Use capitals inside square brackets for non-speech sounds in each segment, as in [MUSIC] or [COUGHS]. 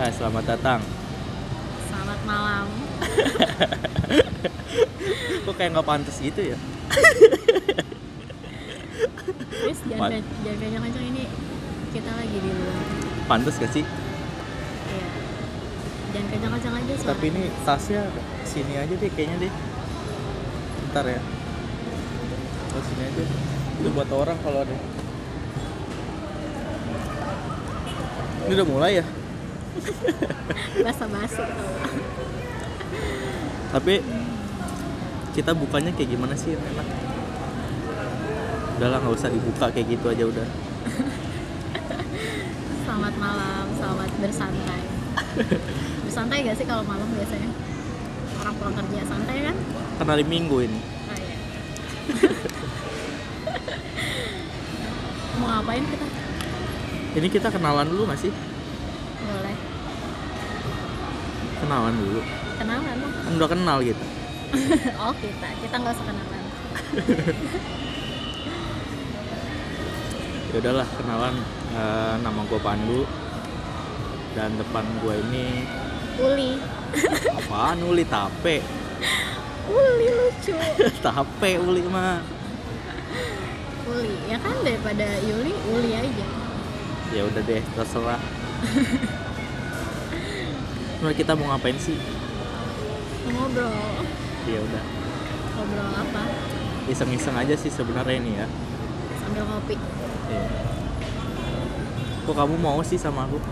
Eh, selamat datang. Selamat malam. [LAUGHS] Kok kayak nggak pantas gitu ya? [LAUGHS] Terus jangan jangan kencang-kencang ini kita lagi di luar. Pantas gak sih? Iya. Jangan kencang-kencang aja soalnya. Tapi ini tasnya sini aja deh kayaknya deh. Bentar ya. Oh, sini aja. Itu buat orang kalau ada. Ini udah mulai ya? [LAUGHS] basa-basi kalau. Tapi kita bukanya kayak gimana sih yang enak? Udahlah nggak usah dibuka kayak gitu aja udah. [LAUGHS] Selamat malam, selamat bersantai. [LAUGHS] bersantai gak sih kalau malam biasanya? Orang pulang kerja santai kan? Kan hari Minggu ini. Oh iya. Mau ngapain kita? Ini kita kenalan dulu nggak sih? Kenalan dulu. Kenalan dong. Kan udah kenal gitu. [LAUGHS] oh kita, kita nggak usah kenalan. [LAUGHS] ya udahlah kenalan Eh, nama gue Pandu dan depan gue ini Uli. apaan Uli tape [LAUGHS] Uli lucu. tape Uli mah Uli, ya kan daripada Yuli, Uli aja. ya udah deh terserah Nah, kita mau ngapain sih Ngobrol. ya udah Ngobrol apa? iseng-iseng aja sih sebenarnya ini ya Sambil ngopi. Iya. kok kamu mau sih sama aku [LAUGHS]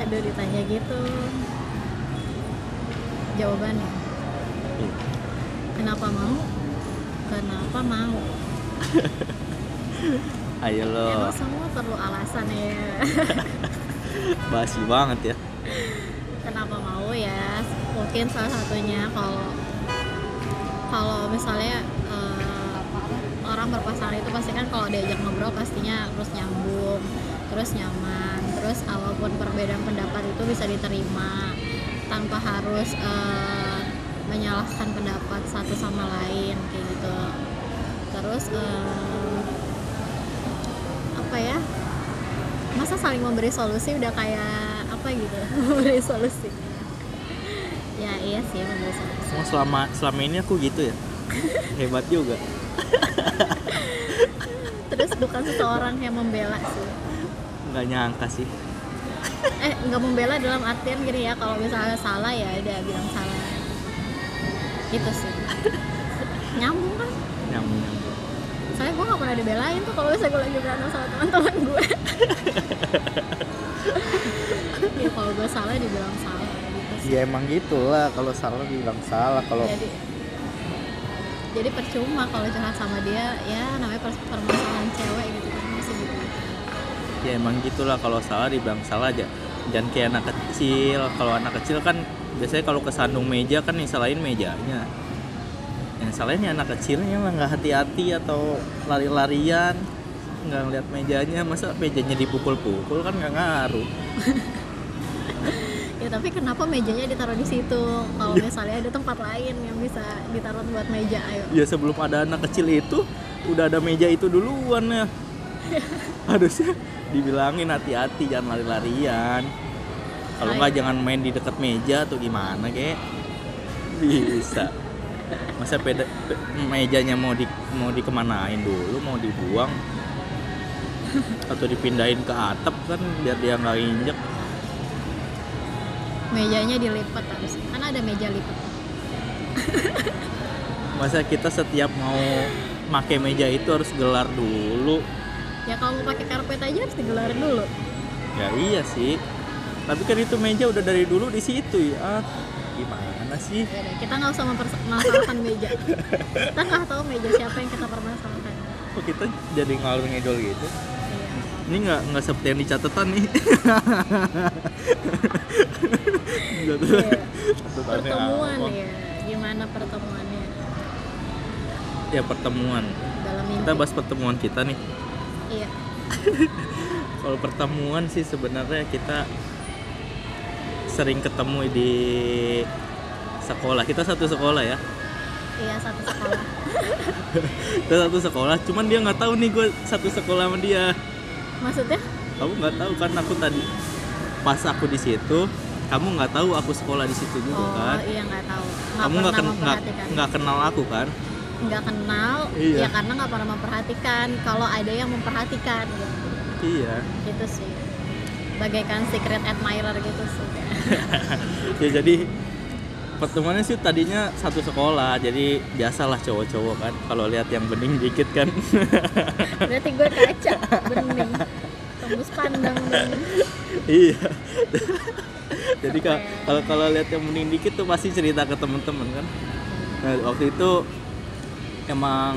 Aduh ditanya gitu. Jawabannya, Iya. kenapa mau? Kenapa mau? [LAUGHS] ayo lo Emang semua perlu alasan ya. [LAUGHS] basi banget ya kenapa mau ya? Mungkin salah satunya kalau kalau misalnya eh, orang berpasangan itu pasti kan kalau diajak ngobrol pastinya terus nyambung, terus nyaman, terus walaupun perbedaan pendapat itu bisa diterima tanpa harus eh, menyalahkan pendapat satu sama lain kayak gitu. Terus eh, apa ya? Masa saling memberi solusi udah kayak apa gitu? [LAUGHS] memberi solusi. Ya iya sih memberi solusi. Emang selama selama ini aku gitu ya [LAUGHS] hebat juga Terus bukan seseorang yang membela sih. nggak nyangka sih Eh nggak membela dalam artian gini ya kalau misalnya salah ya udah bilang salah. Gitu sih. [LAUGHS] Nyambung kan? nyambung nyambung Soalnya gue gak pernah dibelain tuh kalau misalnya gue lagi berantem sama teman-teman gue. [LAUGHS] ya kalau gue salah dibilang salah gitu sih. ya emang gitulah. Kalau salah bilang salah. Kalau Jadi jadi percuma kalau curhat sama dia. Ya namanya permasalahan cewek gitu kan masih gitu. ya emang gitulah. Kalau salah dibilang salah aja. Jangan kayak anak kecil. Kalau anak kecil kan biasanya kalau kesandung meja kan yang salahin mejanya yang salahin ya anak kecilnya mah nggak hati-hati atau lari-larian nggak ngeliat mejanya. Masa mejanya dipukul-pukul kan nggak ngaruh. [LAUGHS] Ya tapi kenapa mejanya ditaruh di situ? Kalau misalnya ada tempat lain yang bisa ditaruh buat meja, ayo. ya sebelum ada anak kecil itu udah ada meja itu duluan ya. [LAUGHS] Harusnya dibilangin hati-hati jangan lari-larian. Kalau nggak jangan main di dekat meja atau gimana kek. Bisa masa peda, pe- mejanya mau di mau dikemanain dulu mau dibuang atau dipindahin ke atap kan biar dia nggak injek Mejanya dilipat harus. Kan ada meja lipat. [LAUGHS] masa kita setiap mau pakai meja itu harus gelar dulu Ya kalau mau pakai karpet aja harus digelar dulu. Ya iya sih. Tapi kan itu meja udah dari dulu di situ ya. Gimana sih? Ya udah, kita nggak usah mempermasalahkan meja. Kita nggak tahu meja siapa yang kita permasalahkan. Kok kita jadi ngalur ngidol gitu? Iya. Ini nggak nggak seperti yang di catatan nih. Iya. Pertemuan apa? ya. Gimana pertemuannya Ya pertemuan. dalam mimpi? Kita bahas pertemuan kita nih. Iya. [LAUGHS] Kalau pertemuan sih sebenarnya kita sering ketemu di sekolah. Kita satu sekolah ya. Iya satu sekolah. [LAUGHS] Kita satu sekolah. Cuman dia nggak tahu nih gue satu sekolah sama dia. Maksudnya? kamu nggak tahu kan aku tadi pas aku di situ kamu nggak tahu aku sekolah di situ juga oh kan iya nggak tahu nggak kamu nggak ken- nggak kenal aku kan nggak kenal Iya. ya karena nggak pernah memperhatikan kalau ada yang memperhatikan gitu iya gitu sih bagaikan secret admirer gitu sih [LAUGHS] ya jadi pertemuannya sih tadinya satu sekolah jadi biasalah cowok-cowok kan kalau lihat yang bening dikit kan. [LAUGHS] Berarti gue kaca bening. Tembus pandang dong iya. [LAUGHS] Jadi ka- kalau kalau lihat yang bening dikit tuh pasti cerita ke temen-temen kan. Nah waktu itu emang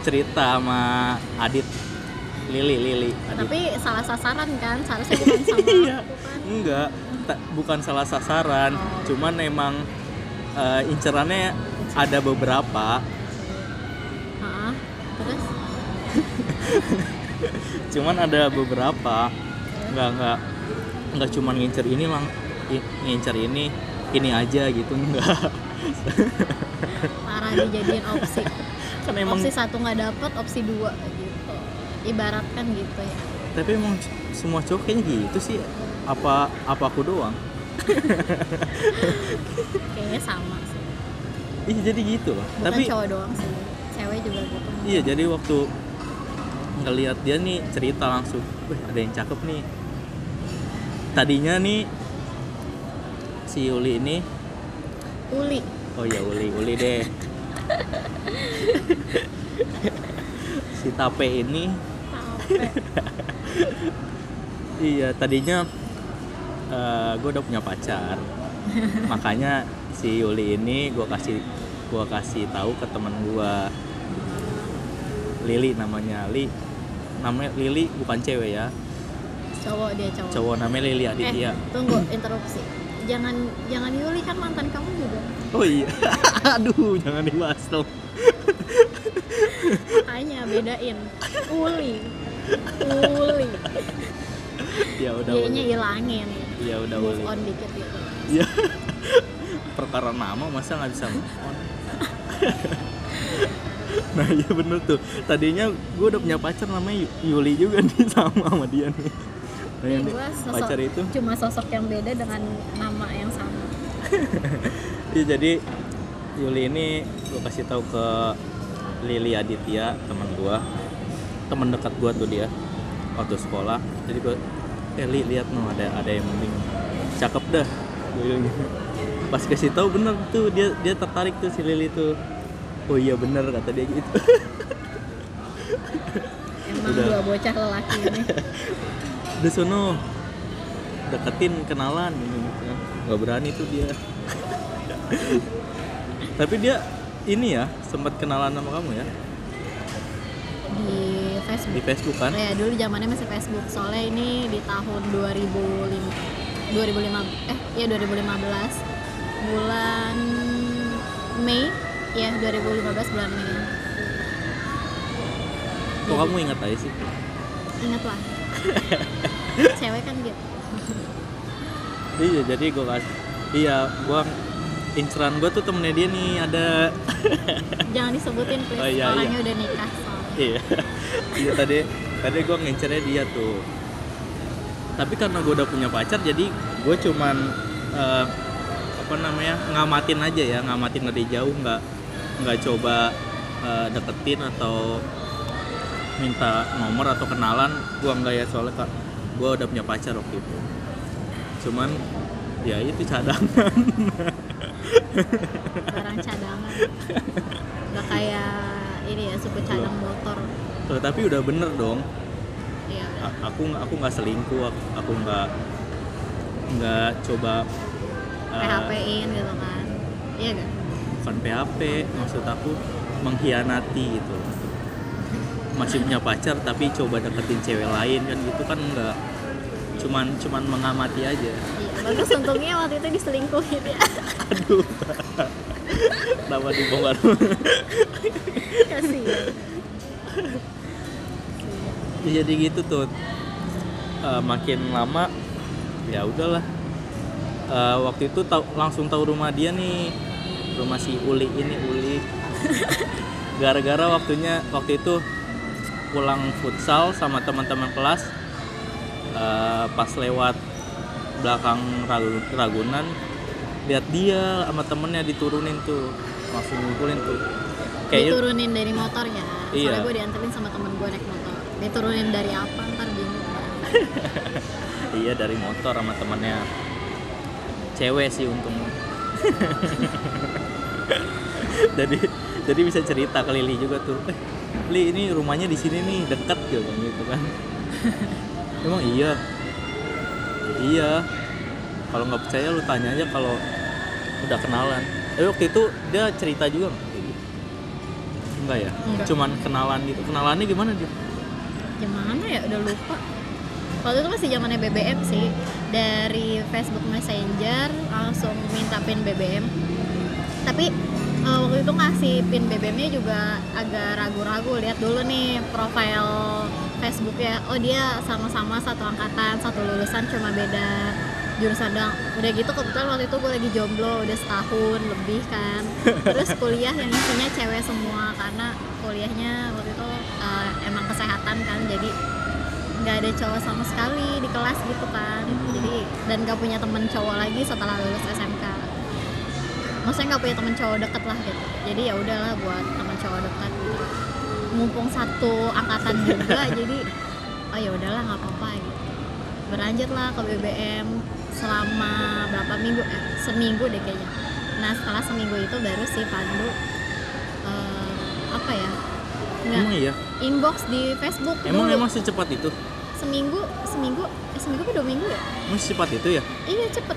cerita sama Adit Lili Lili Adit. Tapi salah sasaran kan seharusnya [LAUGHS] bukan sama Iya. aku kan. Enggak bukan salah sasaran cuman emang eh, incerannya ada beberapa. Terus? [LAUGHS] Cuman ada beberapa. Nggak nggak nggak cuman ngincer ini lang ngincer ini ini aja gitu enggak parah dijadiin opsi. [LAUGHS] Kan emang opsi satu nggak dapet opsi dua gitu. Ibaratkan gitu ya. Tapi emang semua cowok kayaknya gitu sih apa apa aku doang? [LAUGHS] Kayaknya sama sih. Iya jadi gitu loh. Bukan tapi cowok doang sih cewek juga gitu. Iya jadi waktu ngelihat dia nih cerita langsung wih ada yang cakep nih. Tadinya nih si Uli ini uli. Oh ya Uli Uli deh. [LAUGHS] Si Tape ini. Tape. [LAUGHS] iya tadinya gue udah punya pacar. [LAUGHS] Makanya si Yuli ini gue kasih gua kasih tahu ke teman gue Lili namanya. Li namanya Lili bukan cewek ya. Cowok dia cowok. Cowok namanya Lili Aditya. Eh tunggu interupsi. Jangan jangan Yuli kan mantan kamu juga. Oh iya. [LAUGHS] Aduh jangan dibahas dong. Makanya bedain. Uli. Uli. Ya udah dia nya Ya udah move Uli on dikit gitu Iya. [LAUGHS] Perkara nama masa nggak bisa move on? [LAUGHS] nah iya bener tuh. Tadinya gue udah punya pacar namanya Yu- Yuli juga nih [LAUGHS] sama sama dia nih. Nah, yang gue sosok pacar itu, cuma sosok yang beda dengan nama yang sama iya jadi Yuli ini gue kasih tahu ke Lili Aditya teman gue, teman dekat gue tuh dia waktu sekolah. Jadi gue, eh Li lihat no ada ada yang mending cakep dah. [LAUGHS] Pas kasih tahu bener tuh dia dia tertarik tuh si Lili tuh. Oh iya bener kata dia gitu. emang Udah. dua bocah lelaki ini [LAUGHS] Udah sono deketin kenalan gitu, gitu kan. Gak berani tuh dia. [LAUGHS] Tapi dia ini ya sempat kenalan sama kamu ya di Facebook di Facebook kan? ya dulu zamannya masih Facebook soalnya ini di tahun 2005 2005 eh ya 2015 bulan Mei ya 2015 bulan Mei Kok kamu ingat aja sih? inget lah [LAUGHS] cewek kan gitu Iya, jadi gue kasih. Iya, gua inceran gue tuh temennya dia nih ada. jangan disebutin please Oh, iya, orangnya iya. udah nikah soalnya iya. [LAUGHS] Iya tadi tadi gue ngincernya dia tuh. Tapi karena gue udah punya pacar, jadi gue cuman eh, apa namanya ngamatin aja ya, ngamatin dari jauh, nggak nggak coba eh, deketin atau minta nomor atau kenalan. Gue nggak ya soalnya kak, gue udah punya pacar waktu itu. Cuman ya itu cadangan. barang cadangan nggak kayak ini ya suku cadang motor. Tuh, tapi udah bener dong. iya. A- aku nggak- aku nggak selingkuh aku aku nggak nggak coba uh, PHP-in gitu kan. Iya gak? bukan PHP maksud aku mengkhianati gitu. Masih punya pacar tapi coba deketin cewek lain kan gitu kan nggak cuman cuman mengamati aja. Iya bagus untungnya waktu itu diselingkuhin ya. [LAUGHS] Aduh. [LAUGHS] Kenapa dibongkar [LAUGHS] kasihan Ya, jadi gitu tuh. Eh, makin lama ya udahlah. Eh, waktu itu tahu langsung tahu rumah dia nih. Rumah si Uli ini Uli. [LAUGHS] Gara-gara waktunya waktu itu pulang futsal sama teman-teman kelas eh, pas lewat belakang Ragu- Ragunan lihat dia sama temennya diturunin tuh langsung ngumpulin tuh kayak diturunin dari motor ya. Iya. soalnya gue dianterin sama temen gue naik motor. Diturunin dari apa? Ntar bingung. [LAUGHS] Iya dari motor sama temennya. Cewek sih untungnya [LAUGHS] jadi jadi bisa cerita ke Lili juga tuh. Eh Li ini rumahnya di sini nih dekat gitu gitu kan. [LAUGHS] Emang iya? Iya. Kalau nggak percaya lu tanya aja kalau udah kenalan. Eh waktu itu dia cerita juga enggak ya? Enggak. cuman kenalan gitu. Kenalannya gimana dia gimana ya? Udah lupa. Waktu itu masih zamannya BBM sih. Dari Facebook Messenger langsung minta pin BBM tapi eh, waktu itu ngasih pin BBM-nya juga agak ragu-ragu. Lihat dulu nih profil Facebook ya oh dia sama-sama satu angkatan satu lulusan cuma beda jurusan doang. Udah gitu kebetulan waktu itu gue lagi jomblo udah setahun lebih kan. Terus [LAUGHS] kuliah yang isinya cewek semua karena kuliahnya waktu itu eh, emang kesehatan kan jadi nggak ada cowok sama sekali di kelas gitu kan. Jadi dan gak punya temen cowok lagi setelah lulus SMK maksudnya nggak punya temen cowok deket lah gitu. Jadi ya udahlah buat temen cowok dekat mumpung satu angkatan juga [LAUGHS] jadi oh ya udahlah nggak apa-apa gitu. Berlanjut lah ke BBM selama berapa minggu? Eh seminggu deh kayaknya. Nah setelah seminggu itu baru si Pandu eh, apa ya? Nggak. Emang iya? Inbox di Facebook emang dulu. emang secepat itu? Seminggu seminggu eh, seminggu apa dua minggu ya? Emang secepat itu ya? Iya cepet.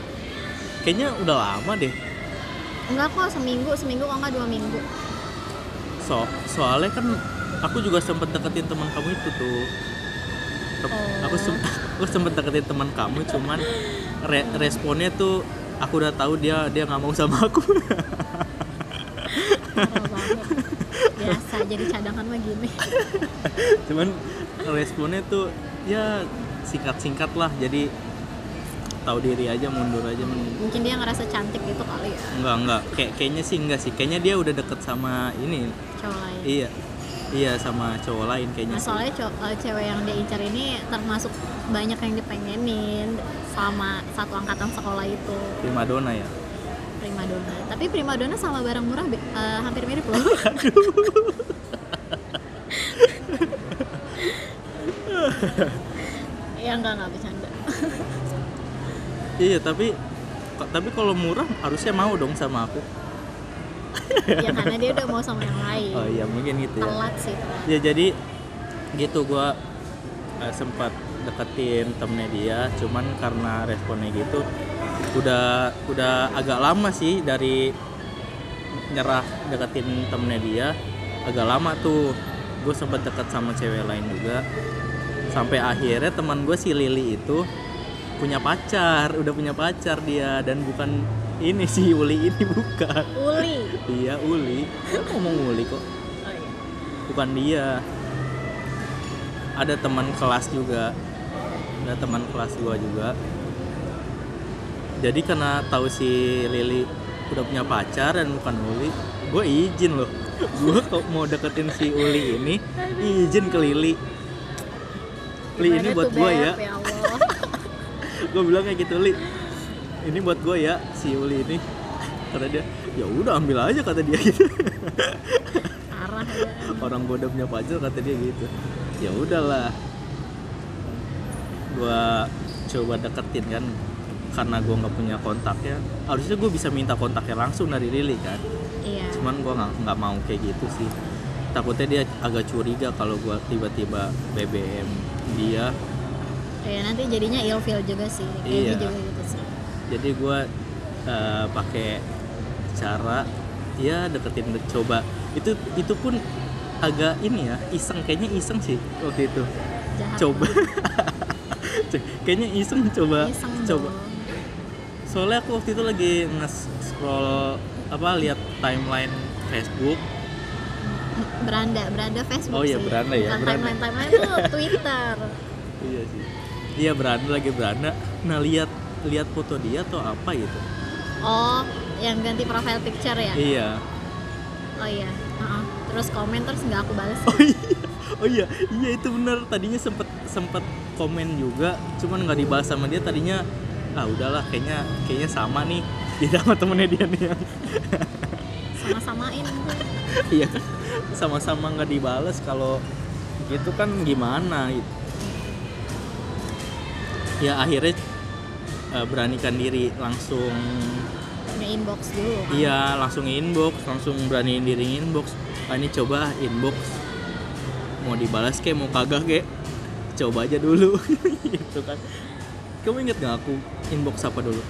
Kayaknya udah lama deh. Enggak kok seminggu seminggu kok enggak dua minggu. So soalnya kan aku juga sempet deketin teman kamu itu tuh. Tep- Oh. aku sem- [LAUGHS] aku sempet deketin teman kamu cuman [LAUGHS] re- responnya tuh aku udah tahu dia dia nggak mau sama aku. Banget. Biasa jadi cadangan mah gini. Cuman responnya tuh ya singkat-singkat lah jadi tahu diri aja mundur aja men- mungkin dia ngerasa cantik gitu kali ya. Enggak enggak kayak kayaknya sih enggak sih. Kayaknya dia udah deket sama ini. Cowok lain. Iya. Iya sama cowok lain kayaknya nah soalnya cow- eh, cewek yang dia incar ini termasuk banyak yang dipengenin sama satu angkatan sekolah itu. Primadona ya? Primadona tapi primadona sama barang murah eh, hampir mirip loh. [LAUGHS] Ya enggak enggak bercanda. [LAUGHS] Iya tapi tapi kalau murah harusnya mau dong sama aku. Ya karena dia udah mau sama yang lain. Oh iya mungkin gitu ya. Telat sih telat. Ya jadi gitu gua eh, sempat deketin temennya dia cuman karena responnya gitu udah udah agak lama sih dari nyerah deketin temennya dia agak lama tuh. Gue sempat deket sama cewek lain juga. Sampai akhirnya teman gue si Lili itu punya pacar udah punya pacar dia dan bukan ini si [LAUGHS] Uli ini bukan. Uli? [LAUGHS] Iya Uli. Gua ngomong Uli kok. Oh, iya. bukan dia. Ada teman kelas juga ada teman kelas gua juga. Jadi karena tahu si Lili udah punya pacar dan bukan Uli gue izin loh. [LAUGHS] Gue kok mau deketin si Uli ini izin ke Lili. Li ini buat gue ya. Ya [LAUGHS] gue bilang kayak gitu Li. Ini buat gue ya si Uli ini. Kata dia ya udah ambil aja kata dia gitu. Parah ya orang gue udah punya pacar kata dia gitu. Ya udahlah gue coba deketin kan karena gue nggak punya kontaknya harusnya gue bisa minta kontaknya langsung dari Lili kan. Iya. Cuman gue nggak nggak mau kayak gitu sih. Takutnya dia agak curiga kalau gue tiba-tiba BBM dia. Ya nanti jadinya ilfeel juga sih kayaknya Iya. juga gitu sih. Jadi gue eh, pakai cara ya deketin coba. Itu itu pun agak ini ya iseng kayaknya iseng sih waktu itu. Jahat. Coba [LAUGHS] kayaknya iseng coba iseng coba. Dong. soalnya aku waktu itu lagi nge-scroll apa lihat timeline Facebook. Beranda beranda Facebook Oh iya, sih. beranda ya, Bukan beranda. timeline timeline itu [LAUGHS] Twitter. Iya sih. Iya beranda lagi beranda. Nah lihat lihat foto dia atau apa gitu? Oh yang ganti profile picture ya? Iya. Oh iya Heeh. terus komen terus nggak aku balas oh iya. Oh iya iya itu bener tadinya sempet sempet komen juga cuman nggak dibahas sama dia tadinya ah udahlah kayaknya kayaknya sama nih. [LAUGHS] Dia sama temennya dia nih. Sama-samain. [LAUGHS] Iya. Kan sama-sama nggak dibales kalau gitu kan gimana gitu. Ya akhirnya eh, beranikan diri langsung nge-inbox dulu kan. iya langsung inbox langsung beraniin diri inbox. Ah ini coba inbox. Mau dibalas kayak mau kagak kayak coba aja dulu. [LAUGHS] Gitu kan. Kamu inget gak aku inbox apa dulu?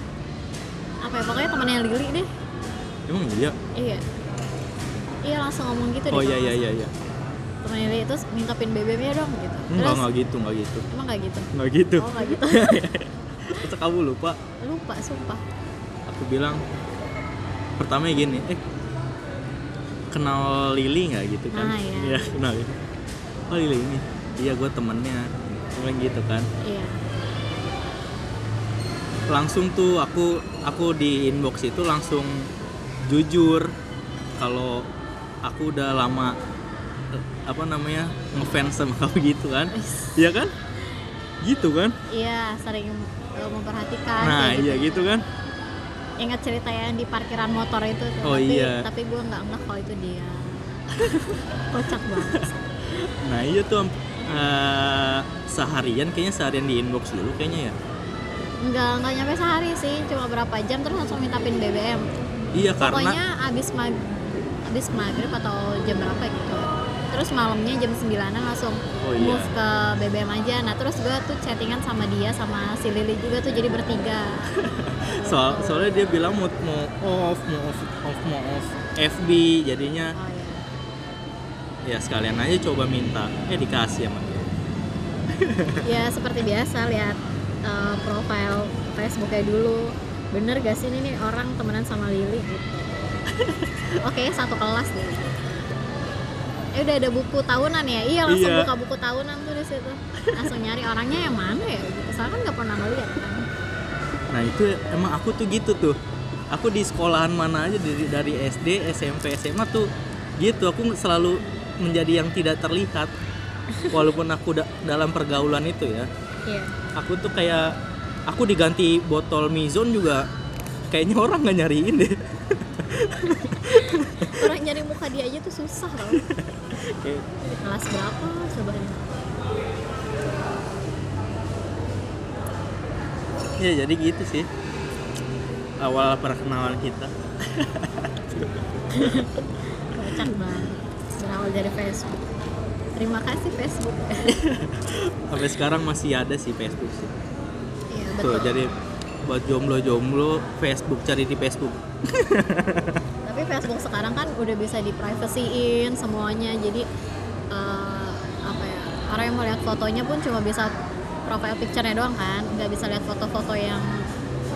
Apa ya pokoknya temennya Lili deh. Emang iya? Iya. Iya langsung ngomong gitu oh deh iya iya iya iya. Temennya Lili terus minta pin BBM-nya dong gitu. Enggak terus? enggak gitu enggak gitu. Emang gak gitu? Enggak gitu. Oh gak gitu. [LAUGHS] Terus kamu lupa? Lupa sumpah. Aku bilang pertama gini eh kenal Lili nggak? Gitu kan. Ah, iya. iya kenal Lili. Oh Lili ini iya gue temennya. Bilang gitu kan. Iya. Langsung tuh aku aku di inbox itu langsung jujur kalau aku udah lama eh, apa namanya ngefans sama kamu gitu kan. Iya kan? Gitu kan? Iya sering uh, memperhatikan nah kayak iya gitu. kan? Ingat cerita yang di parkiran motor itu tuh Oh, tapi iya. tapi gue nggak nggak kalau itu dia. [LAUGHS] Kocak banget. Nah iya tuh eh, seharian kayaknya seharian di inbox dulu kayaknya ya? Nggak nggak nyampe sehari sih cuma berapa jam terus langsung minta pin BBM iya karena pokoknya abis mag abis maghrib atau jam berapa gitu. Terus malamnya jam 9an langsung Oh, iya. move ke BBM aja. Nah terus gue tuh chattingan sama dia sama si Lili juga tuh jadi bertiga. [LAUGHS] Soal soalnya dia bilang mau mau off mau off off mau off FB jadinya oh iya ya sekalian aja coba minta. Eh dikasih sama dia. [LAUGHS] Ya seperti biasa lihat uh, profile Facebooknya dulu. Bener gak sih ini nih orang temenan sama Lili gitu? [LAUGHS] Oke satu kelas deh eh udah ada buku tahunan ya? Iya langsung Iya. buka buku tahunan tuh di situ. Langsung nyari orangnya yang mana ya? Gitu. Soalnya kan nggak pernah ngeliat kan? Nah itu emang aku tuh gitu tuh. Aku di sekolahan mana aja dari dari SD SMP SMA tuh gitu. Aku selalu menjadi yang tidak terlihat walaupun aku da- dalam pergaulan itu ya. Iya. Aku tuh kayak aku diganti botol Mizon juga kayaknya orang nggak nyariin deh. [LAUGHS] Orang nyari muka dia aja tuh susah di kelas berapa coba ya jadi gitu sih. Awal perkenalan kita. [LAUGHS] Kocak banget berawal dari Facebook. Terima kasih Facebook. [LAUGHS] Sampai sekarang masih ada sih Facebook sih. Iya tuh betul. jadi buat jomblo-jomblo Facebook cari di Facebook. [LAUGHS] Tapi Facebook sekarang kan udah bisa di privacyin semuanya. Jadi eh, apa ya orang yang mau lihat fotonya pun cuma bisa profile picture-nya doang kan. Nggak bisa lihat foto-foto yang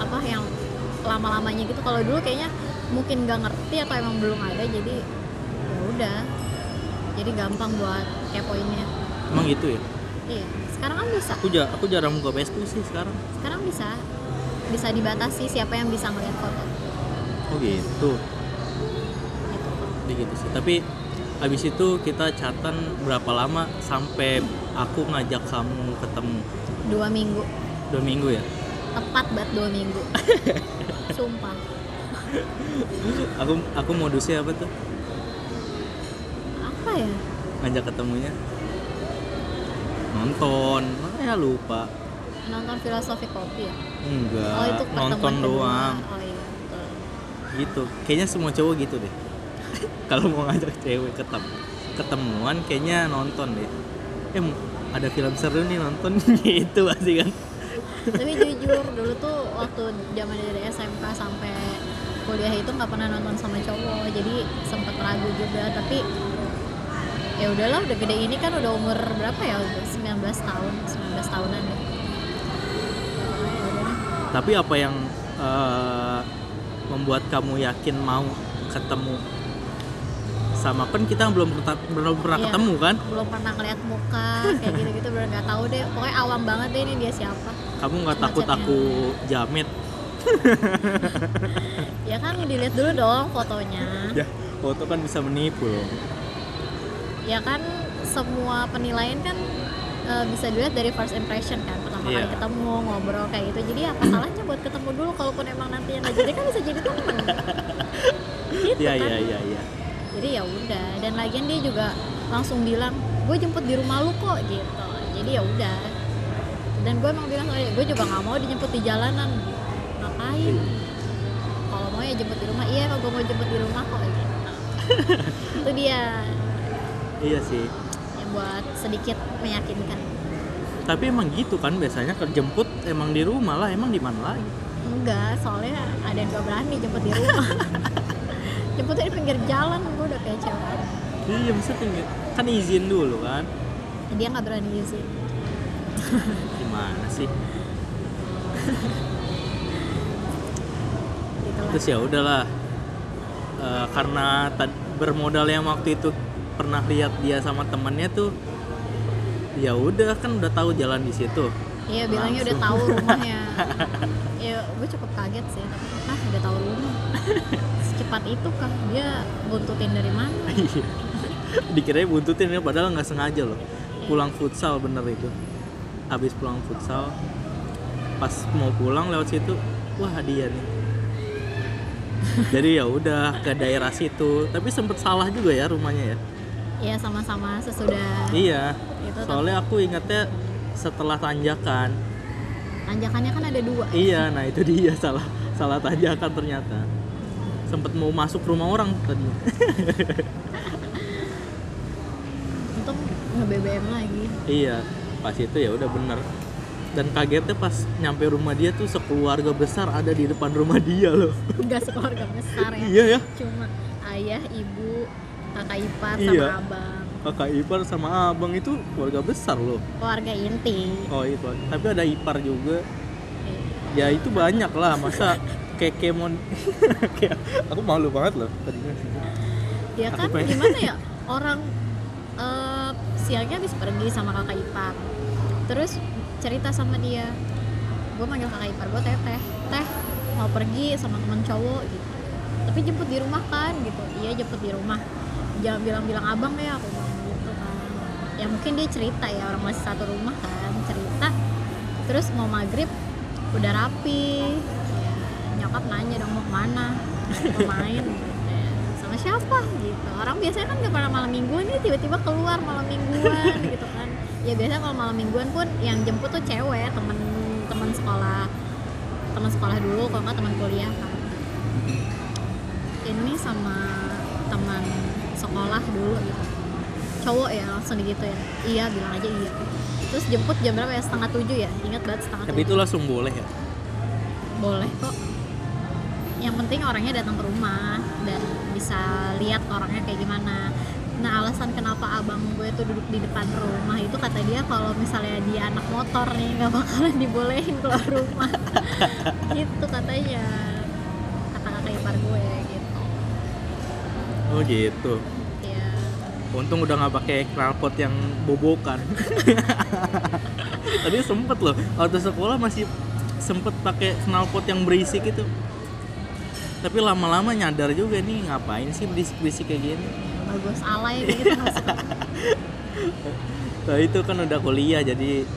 apa yang lama-lamanya gitu. Kalau dulu kayaknya mungkin nggak ngerti atau emang belum ada jadi ya udah jadi gampang buat kepoinnya. Emang gitu ya? Iya sekarang kan bisa. Aku ja aku jarang buka Facebook sih sekarang. Sekarang bisa. Bisa dibatasi siapa yang bisa ngeliat foto. Oh gitu. Gitu Jadi gitu sih. Tapi habis itu kita chatan berapa lama sampai aku ngajak kamu ketemu? Dua minggu. Dua minggu ya? Tepat banget dua minggu. [LAUGHS] Sumpah. Aku aku modusnya apa tuh ya? Ngajak ketemunya. Nonton. Ya lupa. Nonton filosofi kopi ya? Enggak. Oh itu nonton doang. Oh iya betul. Gitu. Kayaknya semua cowok gitu deh. [LAUGHS] Kalau mau ngajak cewek ketemu ketemuan kayaknya nonton deh. Eh ada film seru nih nonton. [LAUGHS] Gitu pasti kan. Tapi jujur dulu tuh waktu zaman dari SMK sampai kuliah itu nggak pernah nonton sama cowok. Jadi sempet ragu juga. Tapi ya udahlah udah gede ini kan udah umur berapa ya? Udah 19 tahun 19 tahunan deh Ya. Udah. tapi apa yang eh, membuat kamu yakin mau ketemu? Sama kan kita belum pernah belum pernah Iya. ketemu kan? belum pernah ngeliat muka kayak gitu-gitu bener nggak tahu deh. Pokoknya awam banget deh ini dia siapa. Kamu nggak takut chatnya. aku jamet? [LAUGHS] Ya kan dilihat dulu dong fotonya. Ya foto kan bisa menipu loh ya kan semua penilaian kan eh, bisa dilihat dari first impression kan. Pertama kali Iya. ketemu ngobrol kayak gitu. Jadi apa salahnya buat ketemu dulu kalaupun emang nanti yang nggak jadi? Kan bisa jadi temen. [LAUGHS] Gitu iya kan. iya iya iya. Jadi ya udah. Dan lagian dia juga langsung bilang gue jemput di rumah lu kok gitu. Jadi ya udah. Dan gue emang bilang "Eh, gue juga nggak mau dijemput di jalanan. Ngapain? Kalau mau ya jemput di rumah. Iya kalau gue mau jemput di rumah kok gitu. [LAUGHS] Itu dia iya sih. Yang buat sedikit meyakinkan. Tapi emang gitu kan biasanya kerjemput emang di rumah lah emang di mana lagi? Enggak soalnya ada yang gak berani jemput di rumah. [LAUGHS] Jemputnya di pinggir jalan gue udah kayak cewek. Iya maksudnya kan izin dulu kan? Dia nggak berani izin. [LAUGHS] Gimana sih? Gitu terus ya udahlah Eh, karena bermodal yang waktu itu pernah lihat dia sama temennya tuh ya udah kan udah tahu jalan di situ Iya bilangnya udah tahu rumahnya. [LAUGHS] ya gue cukup kaget sih. Ah udah tahu rumah. Secepat itu kah dia buntutin dari mana? [LAUGHS] Iya. dikirain buntutin ya padahal nggak sengaja loh pulang futsal bener itu habis pulang futsal pas mau pulang lewat situ wah dia nih jadi ya udah ke daerah situ tapi sempet salah juga ya rumahnya ya Iya sama-sama sesudah iya itu soalnya aku ingatnya setelah tanjakan tanjakannya kan ada dua. iya nah itu dia salah salah tanjakan ternyata sempet mau masuk rumah orang tadi [LAUGHS] Untung nge BBM lagi. Iya, pas itu ya udah bener. Dan kagetnya pas nyampe rumah dia tuh sekeluarga besar ada di depan rumah dia loh. Gak sekeluarga besar ya. iya ya, Cuma ayah, ibu, kakak ipar Iya. sama abang. kakak ipar sama abang itu keluarga besar loh. Keluarga inti. Oh itu, tapi ada ipar juga. Iya. Ya itu banyak lah, masa kekemon. [LAUGHS] Kayak aku malu banget loh tadinya. Ya kan pengen- gimana ya [LAUGHS] orang eh, siangnya habis pergi sama kakak ipar terus cerita sama dia gue manggil kakak ipar gue teteh teh mau pergi sama temen cowok gitu tapi jemput di rumah kan gitu iya jemput di rumah jangan bilang-bilang abang ya aku bilang gitu kan. Ya mungkin dia cerita ya orang masih satu rumah kan cerita. Terus mau maghrib udah rapi. Ya, nyokap nanya dong mau ke mana? Mau main. Ya. sama siapa? gitu. Orang biasanya kan nggak pernah malam mingguan nih tiba-tiba keluar malam mingguan [LAUGHS] gitu kan. Ya biasanya kalau malam mingguan pun yang jemput tuh cewek temen temen sekolah teman sekolah dulu kalau nggak teman kuliah kan. Ini sama teman sekolah dulu gitu. Cowok ya langsung gitu ya. Iya bilang aja iya. Terus jemput jam berapa ya? Setengah tujuh ya? Ingat banget setengah Tapi itu tujuh. langsung boleh ya. boleh kok. Yang penting orangnya datang ke rumah dan bisa lihat orangnya kayak gimana. Nah alasan kenapa abang gue tuh duduk di depan rumah itu kata dia kalau misalnya dia anak motor nih nggak bakalan dibolehin keluar rumah. [LAUGHS] Gitu katanya kata kakak ipar gue gitu Oh gitu. ya Untung udah nggak pakai knalpot yang bobokan. [LAUGHS] Tadi sempet loh, waktu sekolah masih sempet pakai knalpot yang berisik itu. Tapi lama-lama nyadar juga nih ngapain sih berisik-berisik kayak gini. bagus alay gitu [LAUGHS] Nah itu kan udah kuliah jadi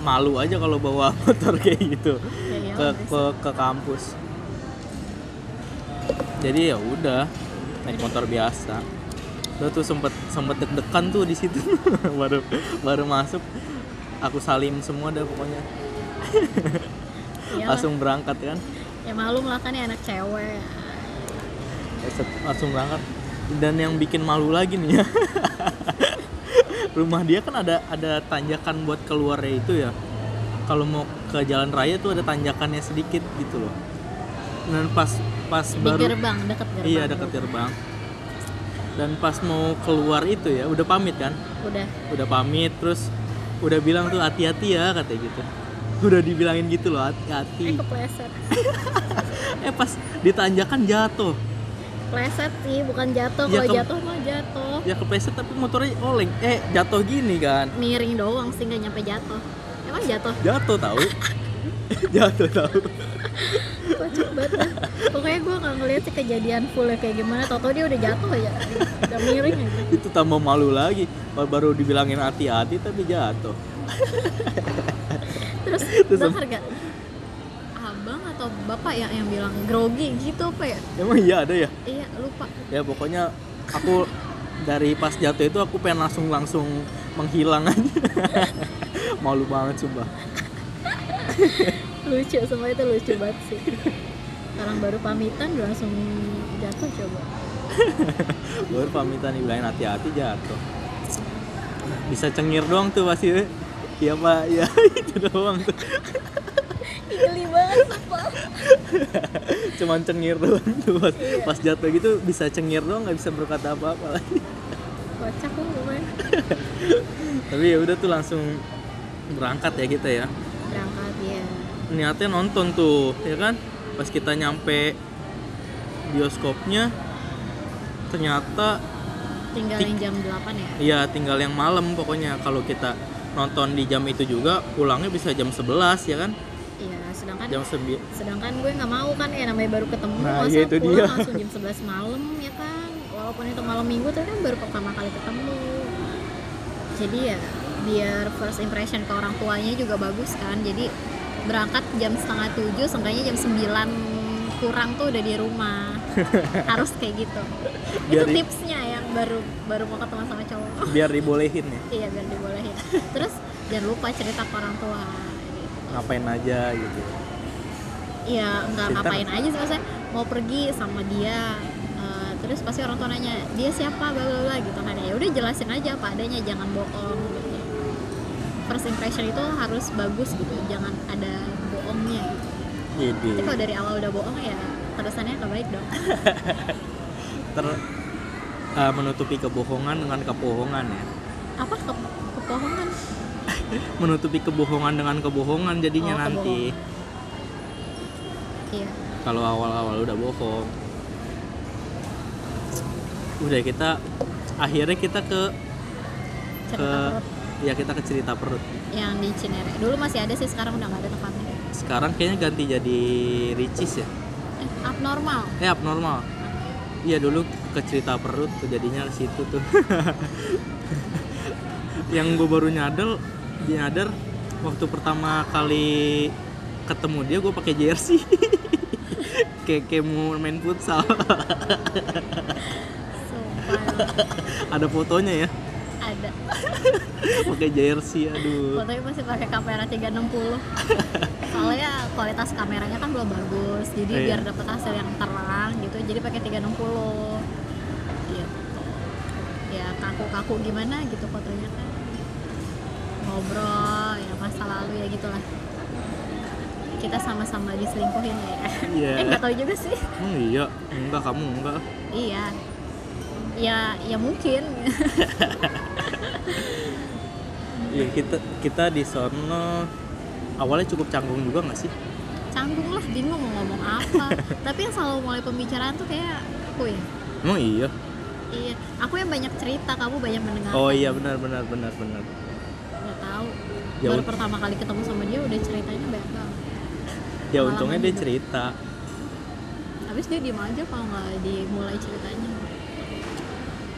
malu aja kalau bawa [LAUGHS] motor kayak gitu ya, ya, ke ke, ke kampus. Jadi ya udah naik motor biasa. Udah tuh sempet sempet deg-degan tuh di situ. [LAUGHS] Baru baru masuk aku salim semua dah pokoknya. Iyalah. langsung berangkat kan? Ya malum lah kan ya anak cewek. Langsung berangkat. Dan yang bikin malu lagi nih ya. [LAUGHS] Rumah dia kan ada ada tanjakan buat keluarnya itu ya. Kalau mau ke jalan raya tuh ada tanjakannya sedikit gitu loh dan pas pas di baru gerbang deket gerbang. Iya dekat gerbang. Dan pas mau keluar itu ya udah pamit kan? Udah. Udah pamit terus udah bilang tuh hati-hati ya katanya gitu. Udah dibilangin gitu loh eh hati-hati kepleset. [LAUGHS] Eh pas ditanjakan jatuh. Pleset sih, bukan jatuh. Ya, Kalau jatuh mah jatuh. ya kepleset tapi motornya oleng. Eh jatuh gini kan? Miring doang sih nggak nyampe jatuh. Emang jatuh? jatuh tahu [LAUGHS] [LAUGHS] jatuh tahu kocak banget dah. pokoknya gue nggak ngeliat sih kejadian fullnya kayak gimana. Tau tau dia udah jatuh aja udah miring aja. Itu tambah malu lagi. Baru dibilangin hati-hati tapi jatuh. Terus [LAUGHS] Terus bakar gak abang atau bapak yang yang bilang grogi gitu apa ya? Emang iya ada ya? Iya lupa. Ya pokoknya aku dari pas jatuh itu aku pengen langsung langsung menghilang aja. [LAUGHS] Malu banget sumpah [LAUGHS] lucu semua itu lucu banget sih. Orang baru pamitan udah langsung jatuh coba. [LAUGHS] Baru pamitan dibilangin hati-hati jatuh. Bisa cengir doang tuh pasti. Iya pak. Ya [LAUGHS] itu doang tuh. Geli banget sumpah. Cuman cengir doang tuh pas, pas jatuh gitu bisa cengir doang nggak bisa berkata apa-apa lagi. Kocak lu pokoknya tapi ya udah tuh langsung berangkat ya kita ya. Berangkat. ya niatnya nonton tuh ya kan? Pas kita nyampe bioskopnya ternyata tinggalin jam 8 ya? Ya tinggal yang malam pokoknya. Kalau kita nonton di jam itu juga pulangnya bisa jam 11 ya kan? Iya sedangkan jam 9 sedangkan gue nggak mau kan ya namanya baru ketemu Nah, masa iya itu pulang dia. langsung jam 11 malam ya kan? Walaupun itu malam minggu tapi kan baru pertama kali ketemu. Jadi ya biar first impression ke orang tuanya juga bagus kan? Jadi berangkat jam setengah tujuh seenggaknya jam 9 kurang tuh udah di rumah. [LAUGHS] Harus kayak gitu. Biar itu tipsnya yang baru baru mau ketemu sama cowok. Biar dibolehin ya? [LAUGHS] Iya biar dibolehin. Terus jangan lupa cerita ke orang tua gitu. ngapain aja gitu. Iya, nggak ngapain aja sih maksudnya mau pergi sama dia eh, terus pasti orang tua nanya dia siapa? Bla bla bla gitu kan. Ya udah jelasin aja apa adanya jangan bohong first impression itu harus bagus gitu jangan ada bohongnya gitu. Jadi. Tapi kalau dari awal udah bohong ya terusannya nggak baik dong. [LAUGHS] Ter eh, menutupi kebohongan dengan kebohongan ya? Apa? Ke kebohongan? [LAUGHS] Menutupi kebohongan dengan kebohongan jadinya Oh, nanti. iya. Kalau awal-awal udah bohong. Udah kita akhirnya kita ke cerita ke perut ya kita ke cerita perut. Yang di Cinere. Dulu masih ada sih sekarang udah nggak ada tempatnya. Sekarang kayaknya ganti jadi ricis ya? Eh abnormal. Eh abnormal. Iya dulu ke cerita perut tuh jadinya ke situ tuh. [LAUGHS] Yang gue baru nyadar nyadar waktu pertama kali ketemu dia gue pakai jersey. [LAUGHS] Kayak kayak mau main futsal. [LAUGHS] Ada fotonya ya? Ada pakai jersey aduh. Fotonya masih pakai kamera 360 soalnya kualitas kameranya kan belum bagus jadi Iya. biar dapat hasil yang terang gitu jadi pakai 360 gitu. Ya kaku-kaku gimana gitu fotonya kan. Ngobrol ya masa lalu ya gitulah. Kita sama-sama diselingkuhin ya. Iya. eh nggak tahu juga sih. Hmm, iya. Enggak kamu enggak. Iya. Ya ya mungkin [LAUGHS] iya kita kita di sono awalnya cukup canggung juga nggak sih? Canggung lah bingung mau ngomong apa. [LAUGHS] Tapi yang selalu mulai pembicaraan tuh kayak aku ya. Emang iya? Iya aku yang banyak cerita kamu banyak mendengar oh iya benar benar benar benar. Nggak tahu. Ya baru pertama kali ketemu sama dia udah ceritanya banyak banget. Ya untungnya dia cerita. Habis dia diem aja kalau nggak dimulai ceritanya.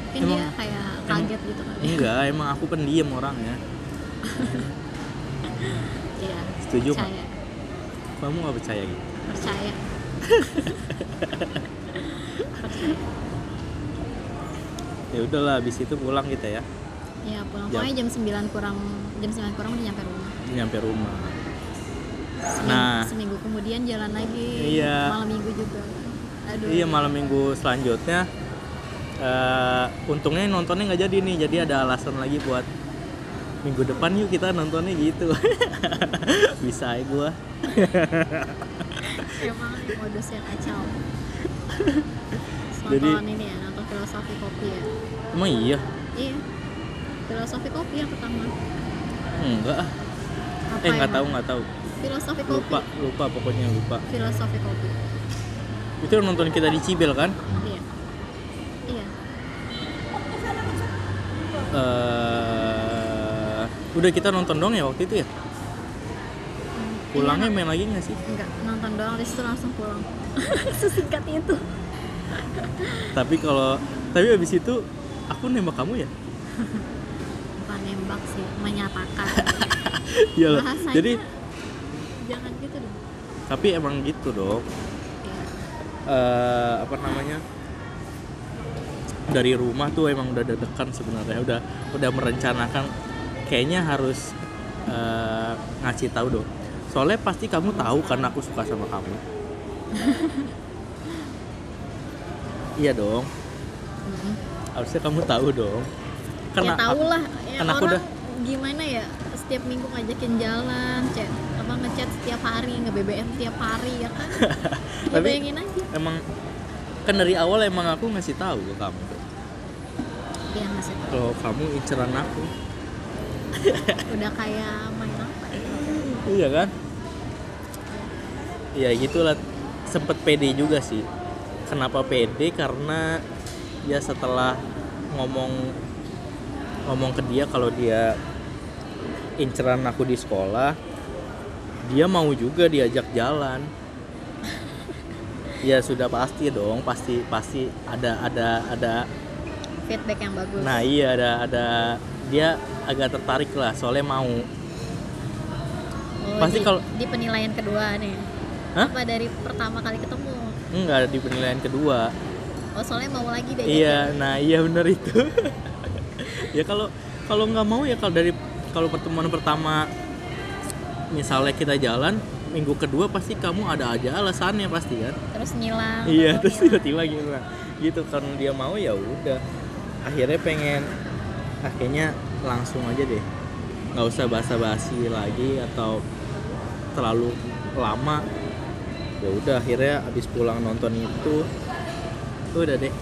Mungkin Emang- dia kayak kaget gitu kali enggak emang aku pendiam orangnya [LAUGHS] iya Setuju, percaya. Kamu nggak percaya gitu? Percaya. Percaya [LAUGHS] ya udahlah habis itu pulang kita ya. Ya pulang. Jam- pokoknya jam 9 kurang jam 9 kurang udah nyampe rumah. Nyampe rumah. Seminggu, Nah. seminggu kemudian jalan lagi. Iya. malam minggu juga. Aduh. Iya malam minggu selanjutnya. Eh untungnya nontonnya nggak jadi nih jadi ada alasan lagi buat minggu depan yuk kita nontonnya gitu. [LAUGHS] Bisa ya gua. Emang modusnya kacau. Jadi- nonton ini ya nonton filosofi kopi ya? Emang iya? Iya. Filosofi kopi yang pertama. Enggak ah. apa eh nggak tahu nggak tahu. Filosofi kopi. Lupa lupa pokoknya lupa. Filosofi kopi. Itu yang nonton kita di Cibel kan? Iya. Iya. Eh udah kita nonton dong ya waktu itu ya? Pulangnya main lagi nggak sih? Enggak nonton doang di situ langsung pulang. [LAUGHS] Sesingkat itu. [LAUGHS] Tapi kalau tapi habis itu aku nembak kamu ya? Bukan nembak sih menyatakan. [LAUGHS] Iya bahasanya jadi jangan gitu dong. Tapi emang gitu dong. Ya. Eh, apa namanya? Dari rumah tuh emang udah deg-degan sebenarnya udah udah merencanakan kayaknya harus eh, ngasih tahu dong. Soalnya pasti kamu tahu karena aku suka sama kamu. [LAUGHS] Iya dong. Harusnya kamu tahu dong. Karena ya tau lah ya karena aku orang udah- gimana ya setiap minggu ngajakin jalan chat apa ngechat setiap hari nge BBM tiap hari ya kan? Ya [LAUGHS] Tapi- bayangin aja. emang kan dari awal emang aku ngasih tahu ke kamu. Ngasih tau kalau kamu inceran aku udah kayak main apa ya? Iya kan? Ya gitulah sempet pede juga sih. Kenapa pede? Karena ya setelah ngomong ngomong ke dia kalau dia inceran aku di sekolah dia mau juga diajak jalan. Ya sudah pasti dong pasti pasti ada ada ada feedback yang bagus. Nah iya ada ada dia agak tertarik lah soalnya mau Oh, pasti kalau- di penilaian kedua nih Hah? apa dari pertama kali ketemu enggak di penilaian kedua oh soalnya mau lagi deh Iya, nah iya bener itu. [LAUGHS] ya kalau kalau nggak mau ya kalau dari kalau pertemuan pertama misalnya kita jalan minggu kedua pasti kamu ada aja alasannya pasti kan. terus ngilang iya, terus ngilang. tiba-tiba gitu lah. Gitu karena dia mau ya udah. Akhirnya pengen akhirnya langsung aja deh. nggak usah basa-basi lagi atau terlalu lama. Ya udah akhirnya abis pulang nonton itu udah deh.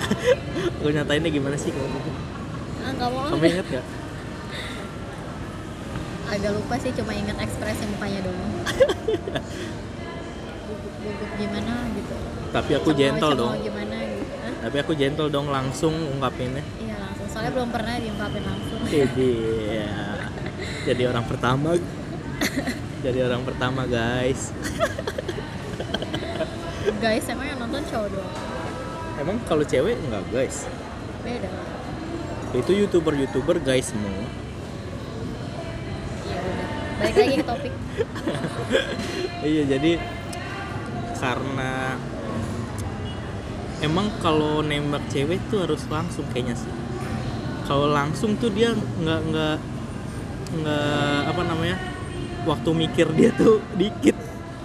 [LAUGHS] Gue nyatainnya gimana sih kalau gitu? ah mau Kamu inget gak? agak lupa sih cuma ingat ekspresi mukanya doang [LAUGHS] gugup-gugup gimana gitu Tapi aku gentle dong. gimana gitu? Tapi aku gentle dong langsung ungkapinnya. iya soalnya belum pernah diungkapin langsung Jadi ya, jadi orang pertama. jadi orang pertama guys. guys emang yang nonton cowok doang Emang kalau cewek enggak guys? beda Itu youtuber youtuber guys semua. ya udah balik lagi ke topik [LAUGHS] iya jadi karena emang kalau nembak cewek tuh harus langsung kayaknya sih kalau langsung tuh dia nggak nggak nggak apa namanya waktu mikir dia tuh [LAUGHS] dikit.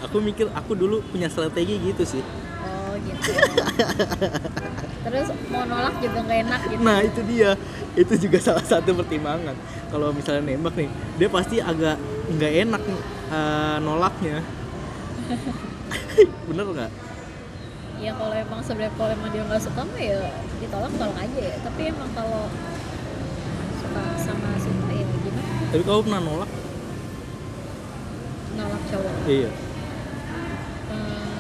Aku mikir aku dulu punya strategi gitu sih. Oh gitu. Terus mau nolak juga nggak enak gitu. Nah itu dia. Itu juga [LAUGHS] salah satu pertimbangan. Kalau misalnya nembak nih dia pasti agak nggak enak eh, nolaknya. [LAUGHS] Bener nggak? Ya kalau emang sebenarnya kalau emang dia nggak suka mah ya ditolak tolak aja ya. Tapi emang kalau suka sama suka ya gimana? Tapi kamu pernah nolak? Nolak cowok? Iya. Hmm,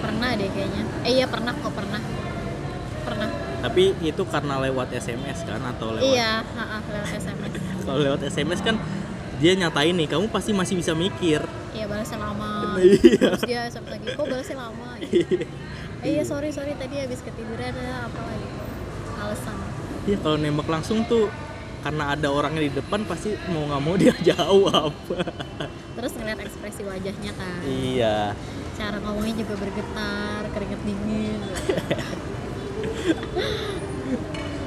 pernah deh kayaknya. Eh iya pernah kok pernah. Pernah. Tapi itu karena lewat SMS kan atau lewat iya ha lewat SMS [LAUGHS] kalau lewat SMS kan dia nyatain nih kamu pasti masih bisa mikir. Iya balasnya lama. [LAUGHS] Iya. terus dia SMS lagi kok balasnya lama? Gitu. [LAUGHS] eh iya sorry sorry tadi habis ketiduran ada apa lagi alasan Iya kalau nembak langsung tuh karena ada orangnya di depan pasti mau nggak mau [LAUGHS] dia jawab. Terus ngeliat ekspresi wajahnya kan. Iya. Cara ngomongnya juga bergetar keringet dingin. [LAUGHS]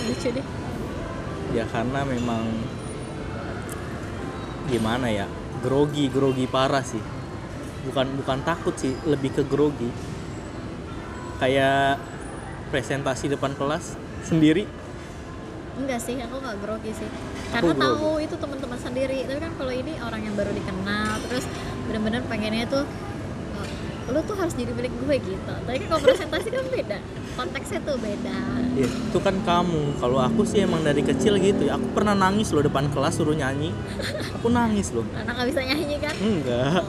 Lucu deh. Ya karena memang gimana ya grogi grogi parah sih. Bukan bukan takut sih lebih ke grogi. Kayak presentasi depan kelas sendiri enggak sih aku nggak grogi sih. Karena grogi. tahu itu teman-teman sendiri. Tapi kan kalau ini orang yang baru dikenal terus bener-bener pengennya tuh "Oh, lu tuh harus jadi milik gue gitu. Tapi kan kalau presentasi kan beda konteksnya tuh beda. Ya, itu kan kamu. Kalau aku sih emang dari kecil gitu ya aku pernah nangis loh depan kelas suruh nyanyi. Aku nangis loh. Karena nggak bisa nyanyi kan? Enggak.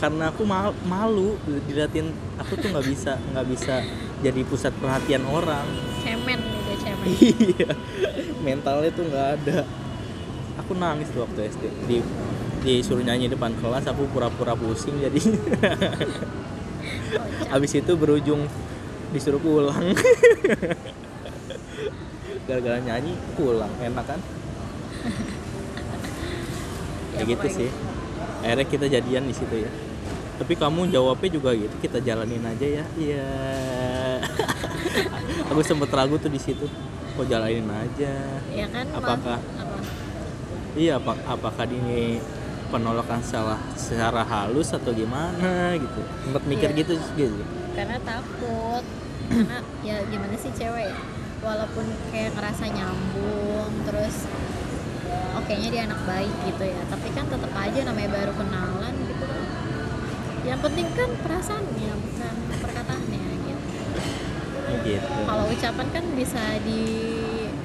Karena aku mal- malu diliatin aku tuh nggak bisa nggak bisa jadi pusat perhatian orang. Cemen gitu cemen. Iya mentalnya tuh nggak ada. Aku nangis tuh waktu SD di disuruh nyanyi depan kelas aku pura-pura pusing jadi [LAUGHS] habis itu berujung disuruh pulang. [LAUGHS] Gara-gara nyanyi pulang. Enak kan? Ya, [LAUGHS] ya gitu sih. Akhirnya kita jadian di situ ya. Tapi kamu jawabnya juga gitu kita jalanin aja ya. Iya. Aku sempet ragu tuh di situ kok jalanin aja. Ya kan? Apakah- apa? Iya apa apakah ini penolakan salah secara halus atau gimana gitu? Sempet mikir Iya. gitu gitu. Karena takut. Karena ya gimana sih cewek ya? Walaupun kayak ngerasa nyambung terus oke nya dia anak baik gitu ya. Tapi kan tetap aja namanya baru kenalan gitu. Yang penting kan perasaannya bukan perkataannya gitu gitu. Kalau ucapan kan bisa di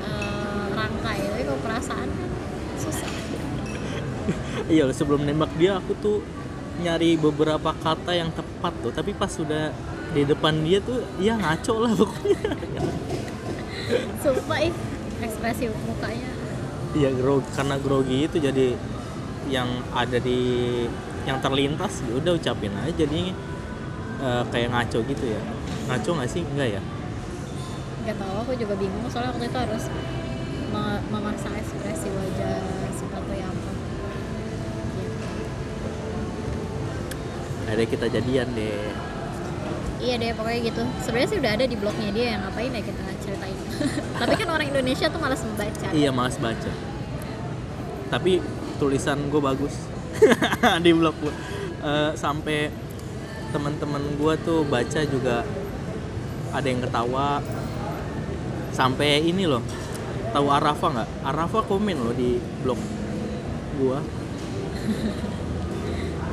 eh, rangkai tapi kalau perasaan kan susah. [LAUGHS] Iya sebelum nembak dia aku tuh nyari beberapa kata yang tepat tuh tapi pas sudah di depan dia tuh ya ngaco lah pokoknya. [LAUGHS] Sumpah ih ekspresi mukanya. Iya grog karena grogi itu jadi yang ada di yang terlintas ya udah ucapin aja jadi eh, kayak ngaco gitu ya. Ngaco nggak sih? Enggak ya nggak tahu aku juga bingung. Soalnya waktu itu harus me- memaksa ekspresi wajah ya apa Gitu. akhirnya kita jadian deh. Iya deh pokoknya gitu. Sebenarnya sih udah ada di blognya dia yang ngapain ya kita ceritain. [LAUGHS] Tapi kan orang Indonesia tuh malas membaca. Iya malas baca. Tapi tulisan gue bagus. [LAUGHS] Di blog gue Eh, sampai teman-teman gue tuh baca juga ada yang ketawa sampai ini loh. Tahu Arafa nggak? Arafa komen loh di blog gua. [LAUGHS]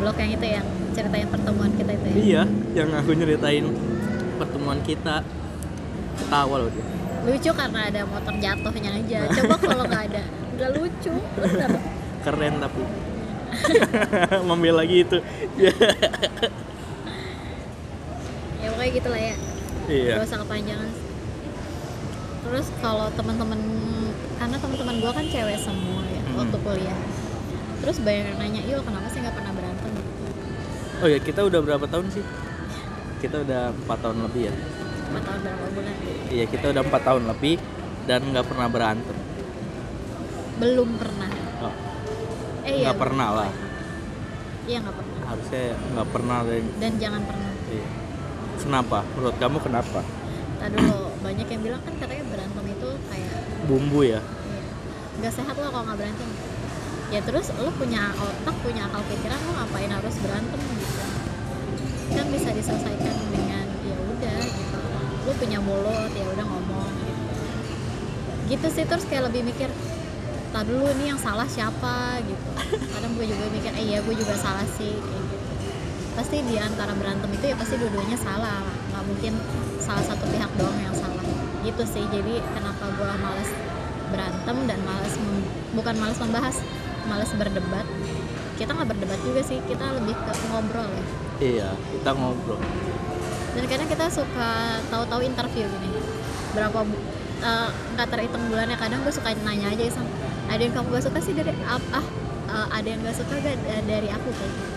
Blog yang itu yang ceritain pertemuan kita itu ya? Iya yang aku nyeritain pertemuan kita. Ketawa loh dia. Lucu karena ada motor jatuhnya aja. Coba kalau nggak ada nggak lucu. Bener. [LAUGHS] Keren tapi. [LAUGHS] Membela gitu. Ya pokoknya gitu lah ya. Iya. Gak usah kepanjangan terus kalau teman-teman karena teman-teman gue kan cewek semua ya Hmm. waktu kuliah. Terus banyak yang nanya yuk kenapa sih nggak pernah berantem? Oh ya kita udah berapa tahun sih? Kita udah empat tahun lebih ya. Empat tahun berapa bulan? Iya kita udah empat tahun lebih dan nggak pernah berantem. Belum pernah. Oh, eh iya nggak pernah lah. iya nggak pernah. Harusnya nggak pernah dan dan jangan pernah. Iya. kenapa? Menurut kamu kenapa? Tadi dulu banyak yang bilang kan katanya berantem itu kayak bumbu ya? Iya, nggak sehat lo kalau nggak berantem. Ya terus lo punya otak punya akal pikiran lo ngapain harus berantem gitu? Kan bisa diselesaikan dengan ya udah gitu. Lo punya mulut ya udah ngomong gitu. Gitu sih terus kayak lebih mikir tak dulu nih yang salah siapa? gitu. Kadang gue juga mikir eh iya gue juga salah sih. Kayak gitu. Pasti di antara berantem itu ya pasti dua-duanya salah. Nggak mungkin salah satu pihak doang yang salah gitu sih. Jadi kenapa gue males berantem dan males bukan males membahas males berdebat. Kita nggak berdebat juga sih kita lebih ke ngobrol ya. Iya kita ngobrol. Dan kadang kita suka tahu-tahu interview gini. Berapa bu- eh, nggak terhitung bulannya kadang gue suka nanya aja iseng ada yang kamu gak suka sih dari apa ah eh, ada yang gak suka gak da- dari aku? Kayak gitu.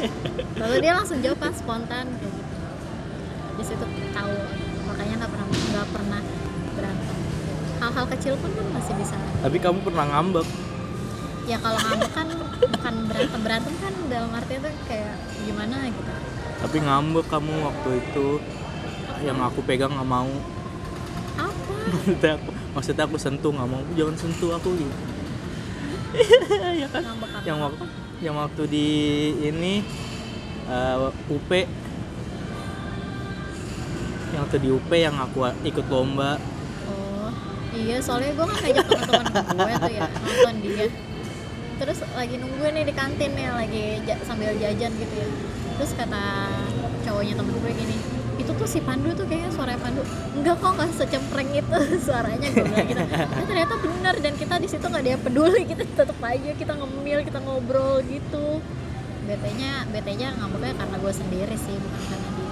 [LAUGHS] Lalu dia langsung jawab kan spontan kayak gitu. Di situ tahu makanya nggak pernah nggak pernah berantem. Hal-hal kecil pun kan masih bisa. Tapi kamu pernah ngambek. Ya kalau ngambek kan bukan berantem berantem kan dalam artinya tuh kayak gimana gitu. Tapi ngambek kamu waktu itu yang aku pegang nggak mau. Apa? [LAUGHS] Maksudnya aku maksudnya aku sentuh nggak mau. Jangan sentuh aku gitu ya kan ngambek [LAUGHS] apa? yang waktu yang waktu di ini eh, UP waktu di UP yang aku ikut lomba. Oh iya soalnya gue kan ngajak teman-teman gue tuh ya nonton dia. Terus lagi nungguin nih di kantin ya lagi ja- sambil jajan gitu ya. Terus kata cowoknya temen gue gini itu tuh si Pandu tuh kayaknya suaranya Pandu. Enggak kok nggak secempreng itu [LAUGHS] suaranya gue bilang gitu. Nah, ternyata benar dan kita di situ nggak ada yang peduli kita tetep aja kita ngemil kita ngobrol gitu. Betenya betenya ngambeknya karena gue sendiri sih bukan karena dia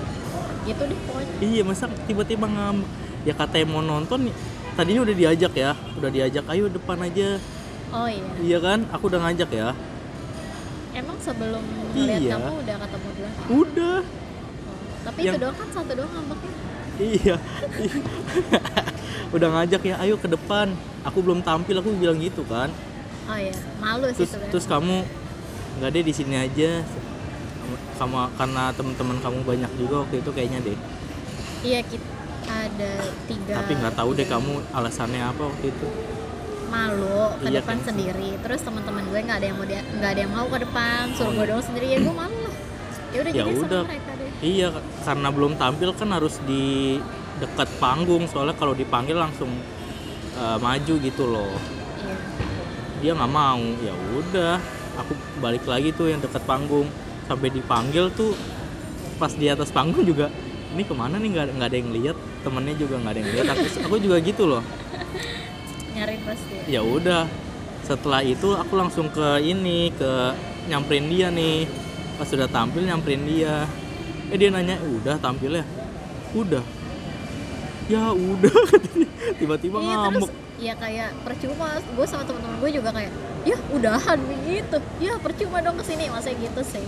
gitu deh pokoknya. Iya masa tiba-tiba ngambek ya katanya mau nonton tadinya udah diajak ya udah diajak ayo depan aja. Oh iya. Iya kan? Aku udah ngajak ya. Emang sebelum ngeliat Iya. kamu udah ketemu duluan udah. Oh, tapi Yang- itu doang kan satu doang ngambeknya? Iya. [LAUGHS] Udah ngajak ya ayo ke depan. Aku belum tampil aku bilang gitu kan. Oh iya. Malu sih terus terus kamu nggak deh di sini aja kamu karena teman-teman kamu banyak juga waktu itu kayaknya deh iya kita ada tiga tapi nggak tahu deh kamu alasannya apa waktu itu. Malu ke Iya depan kan? sendiri terus teman-teman gue nggak ada yang mau nggak ada yang mau ke depan suruh gue doang sendiri ya gue malu. Lah ya udah Ya jadi udah. sama mereka deh. Iya karena belum tampil kan harus di dekat panggung soalnya kalau dipanggil langsung eh, maju gitu loh. Iya. Dia nggak mau. Ya udah aku balik lagi tuh yang dekat panggung sampai dipanggil tuh pas di atas panggung juga ini ke mana nih? Nggak nggak ada yang lihat. Temennya juga nggak ada yang lihat. Aku aku juga gitu loh. Nyari pasti ya? Udah. Setelah itu aku langsung ke ini ke nyamperin dia nih. Pas sudah tampil nyamperin dia. Eh dia nanya udah tampilnya udah. Ya udah [LAUGHS] tiba-tiba iya terus ngamuk. ya kayak percuma. Gue sama teman-teman gue juga kayak ya udahan begitu. Ya percuma dong ke sini. Masa gitu sih.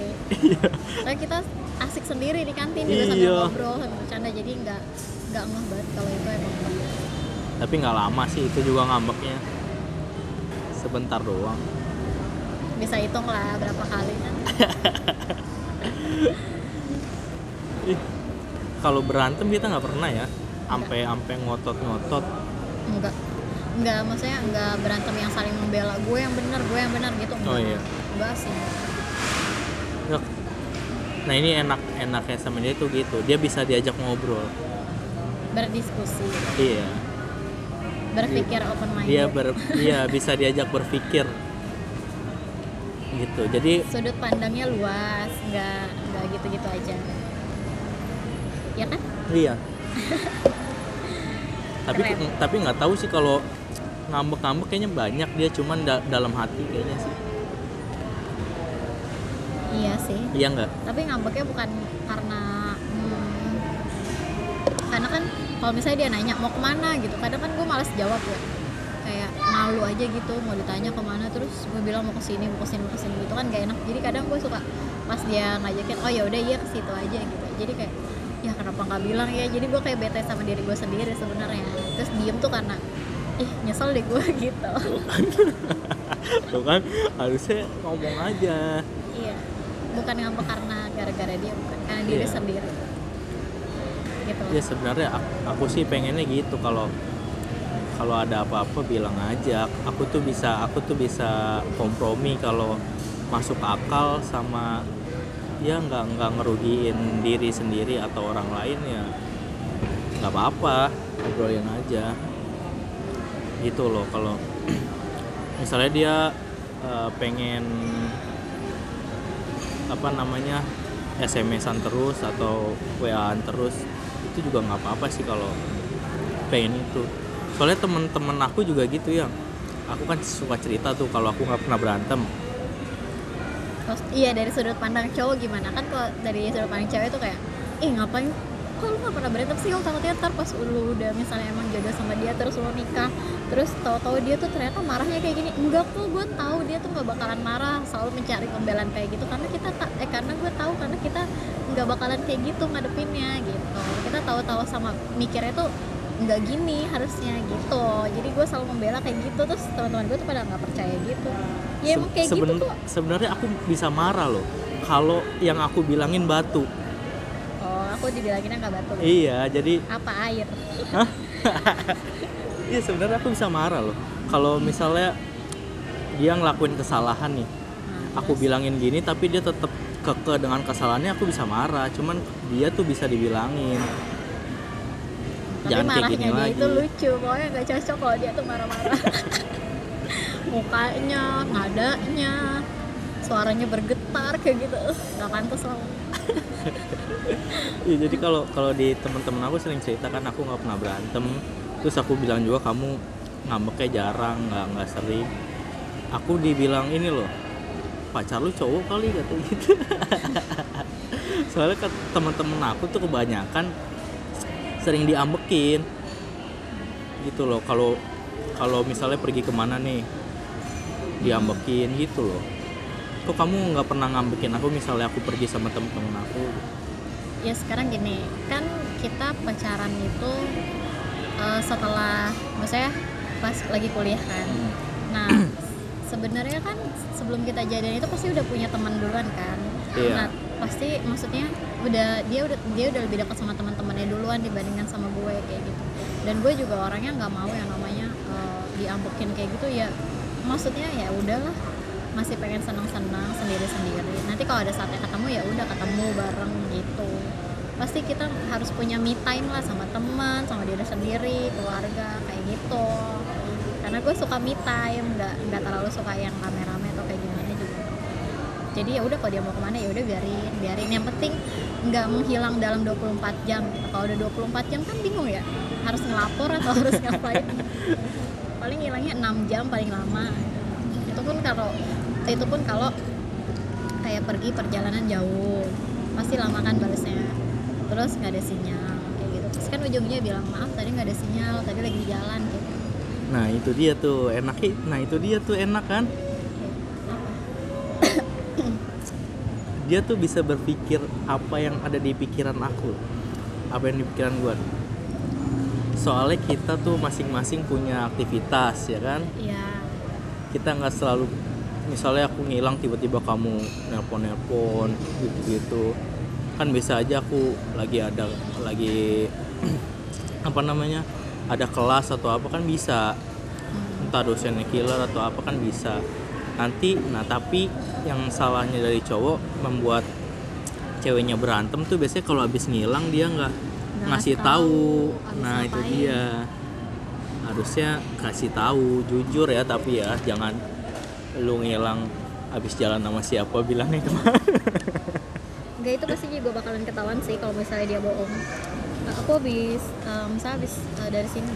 [LAUGHS] Kayak kita asik sendiri di kantin juga sambil Iya. ngobrol sambil bercanda. Jadi nggak nggak ngeh banget kalau itu emang. Tapi nggak lama sih itu juga ngambeknya. Sebentar doang. Bisa hitung lah berapa kali kan. [LAUGHS] Kalau berantem kita nggak pernah ya. Sampai sampai ngotot-ngotot. Enggak enggak maksudnya enggak berantem yang saling membela. Gue yang benar gue yang benar gitu. Enggak Oh, iya. enggak sih. Nah ini enak enaknya sama dia tuh gitu. Dia bisa diajak ngobrol. Berdiskusi. Iya. Berpikir open minded dia ber iya bisa diajak berpikir. Gitu. Jadi sudut pandangnya luas enggak enggak gitu-gitu aja. Ya kan? Iya. [LAUGHS] Tapi Keren. tapi nggak tahu sih kalau ngambek-ngambek kayaknya banyak dia cuman da- dalam hati kayaknya sih. Iya sih. Iya nggak? Tapi ngambeknya bukan karena hmm, karena kan kalau misalnya dia nanya mau ke mana? gitu kadang kan gue malas jawab ya. Kayak malu aja gitu mau ditanya ke mana terus gue bilang mau ke sini mau ke sini mau ke sini gitu kan gak enak. Jadi kadang gue suka pas dia ngajakin oh ya udah iya ke situ aja gitu. Jadi kayak ya kenapa nggak bilang ya? Jadi gue kayak bete sama diri gue sendiri sebenarnya. Terus diem tuh karena ih nyesel deh gue [LAUGHS] gitu. Tuh kan harusnya ngomong aja. Iya bukan ngambek karena gara-gara dia bukan. Karena diri Iya. sendiri. Gitu. Ya sebenarnya aku, aku sih pengennya gitu kalau kalau ada apa-apa bilang aja. Aku tuh bisa aku tuh bisa kompromi kalau masuk akal sama ya nggak nggak ngerugiin diri sendiri atau orang lain ya nggak apa-apa ngobrolin aja gitu loh kalau [CLEARS THROAT] misalnya dia eh, pengen apa namanya SMS-an terus atau WA-an terus itu juga nggak apa-apa sih kalau pengen itu. Soalnya temen-temen aku juga gitu ya aku kan suka cerita tuh kalau aku nggak pernah berantem. Iya dari sudut pandang cowok gimana? Kan kalau dari sudut pandang cewek itu kayak ih ngapain? Kok lu gak pernah berantem sih? Kalau takutnya ntar pas lu udah misalnya emang jodoh sama dia terus lu nikah terus tahu-tahu dia tuh ternyata marahnya kayak gini. Enggak kok gue tahu dia tuh nggak bakalan marah selalu mencari pembelaan kayak gitu. Karena kita tak eh karena gue tahu karena kita nggak bakalan kayak gitu ngadepinnya gitu. Kita tahu-tahu sama mikirnya tuh nggak gini harusnya gitu. Jadi gue selalu membela kayak gitu. Terus teman-teman gue tuh pada nggak percaya gitu. Ya emang kayak gitu seben- kok. sebenarnya aku bisa marah loh. Kalau yang aku bilangin batu. Oh, aku dibilanginnya nggak batu. iya jadi Apa air? [LAUGHS] iya sebenarnya aku bisa marah loh kalau misalnya dia ngelakuin kesalahan nih Nah, aku bilangin gini tapi dia tetap keke dengan kesalahannya aku bisa marah cuman dia tuh bisa dibilangin Tapi jangan kayak gini dia lagi. itu lucu, pokoknya nggak cocok kalau dia tuh marah-marah. [LAUGHS] Mukanya, nadanya, suaranya bergetar kayak gitu, nggak pantas lah. [LAUGHS] Iya, jadi kalau kalau di teman-teman aku sering cerita kan aku nggak pernah berantem terus aku bilang juga kamu ngambeknya jarang nggak nggak sering. Aku dibilang ini loh pacar lu cowok kali kata gitu [LAUGHS] soalnya kan teman-teman aku tuh kebanyakan sering diambekin. Gitu loh kalau kalau misalnya pergi ke mana nih diambekin gitu loh. Kok kamu nggak pernah ngambekin aku misalnya aku pergi sama temen-temen aku? Ya sekarang gini kan kita pacaran itu eh, setelah maksudnya pas lagi kuliah kan. Hmm. nah [CLEARS THROAT] sebenarnya kan sebelum kita jadian itu pasti udah punya teman duluan kan. Iya. nah pasti maksudnya udah dia udah dia udah lebih dekat sama teman-temannya duluan dibandingkan sama gue kayak gitu. Dan gue juga orangnya nggak mau yang namanya eh, diambekin kayak gitu ya maksudnya ya udahlah masih pengen senang-senang sendiri-sendiri. Nanti kalau ada saatnya ketemu ya udah ketemu bareng gitu pasti kita harus punya me time lah sama teman sama diri sendiri keluarga kayak gitu. Karena gue suka me time nggak nggak terlalu suka yang rame-rame atau kayak gimana juga. Jadi ya udah kalau dia mau ke mana ya udah biarin biarin. Yang penting nggak menghilang dalam 24 jam. Kalau udah 24 jam kan bingung ya harus ngelapor atau [LAUGHS] harus ngapain? Paling hilangnya 6 jam paling lama. Itu pun kalau itu pun kalau kayak pergi perjalanan jauh pasti lama kan balasnya terus nggak ada sinyal kayak gitu. Terus kan ujungnya bilang maaf tadi nggak ada sinyal tadi lagi di jalan gitu. Nah itu dia tuh enaknya nah itu dia tuh enak kan? [COUGHS] Dia tuh bisa berpikir apa yang ada di pikiran aku apa yang di pikiran gue soalnya kita tuh masing-masing punya aktivitas ya kan? Iya. Kita nggak selalu misalnya aku ngilang tiba-tiba kamu nelpon-nelpon gitu-gitu kan bisa aja aku lagi ada lagi [CLEARS THROAT] apa namanya ada kelas atau apa kan bisa. Entah dosennya killer atau apa kan bisa. Nanti nah tapi yang salahnya dari cowok membuat ceweknya berantem tuh biasanya kalau habis ngilang dia nggak ngasih tahu tahu. nah itu ngapain. dia. Harusnya kasih tahu jujur ya tapi ya jangan lu ngilang habis jalan sama siapa bilangnya ke mana [LAUGHS] Enggak itu pasti juga bakalan ketahuan sih kalau misalnya dia bohong. Nah, aku habis eh, misalnya habis eh, dari sini.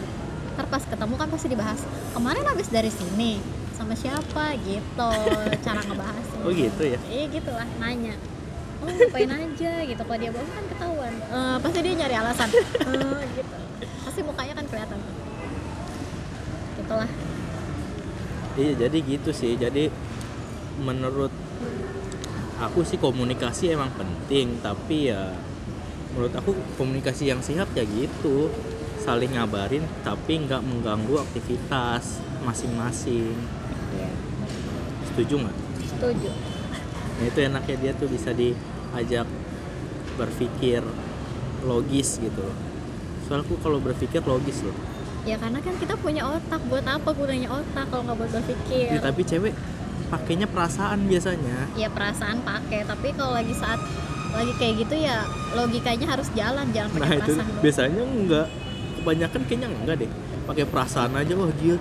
Ntar pas ketemu kan pasti dibahas. Kemarin habis dari sini sama siapa gitu cara ngebahasnya. oh gitu ya Iya gitu lah nanya. Oh ngapain aja gitu kalau dia bohong kan ketahuan. Eh, pasti dia nyari alasan. Eh, gitu. Pasti mukanya kan kelihatan. Gitulah. iya jadi gitu sih jadi menurut aku sih komunikasi emang penting tapi ya menurut aku komunikasi yang sehat ya gitu saling ngabarin tapi nggak mengganggu aktivitas masing-masing Iya. setuju nggak Setuju. nah itu enaknya dia tuh bisa diajak berpikir logis gitu loh soalnya aku kalau berpikir logis loh Ya karena kan kita punya otak. Buat apa gunanya otak kalau nggak buat berpikir? ya, tapi cewek pakainya perasaan biasanya. Ya perasaan pakai. Tapi kalau lagi saat lagi kayak gitu ya logikanya harus jalan jangan pakai nah itu perasaan doang. biasanya enggak. Kebanyakan kayaknya enggak deh. Pakai perasaan aja wah dia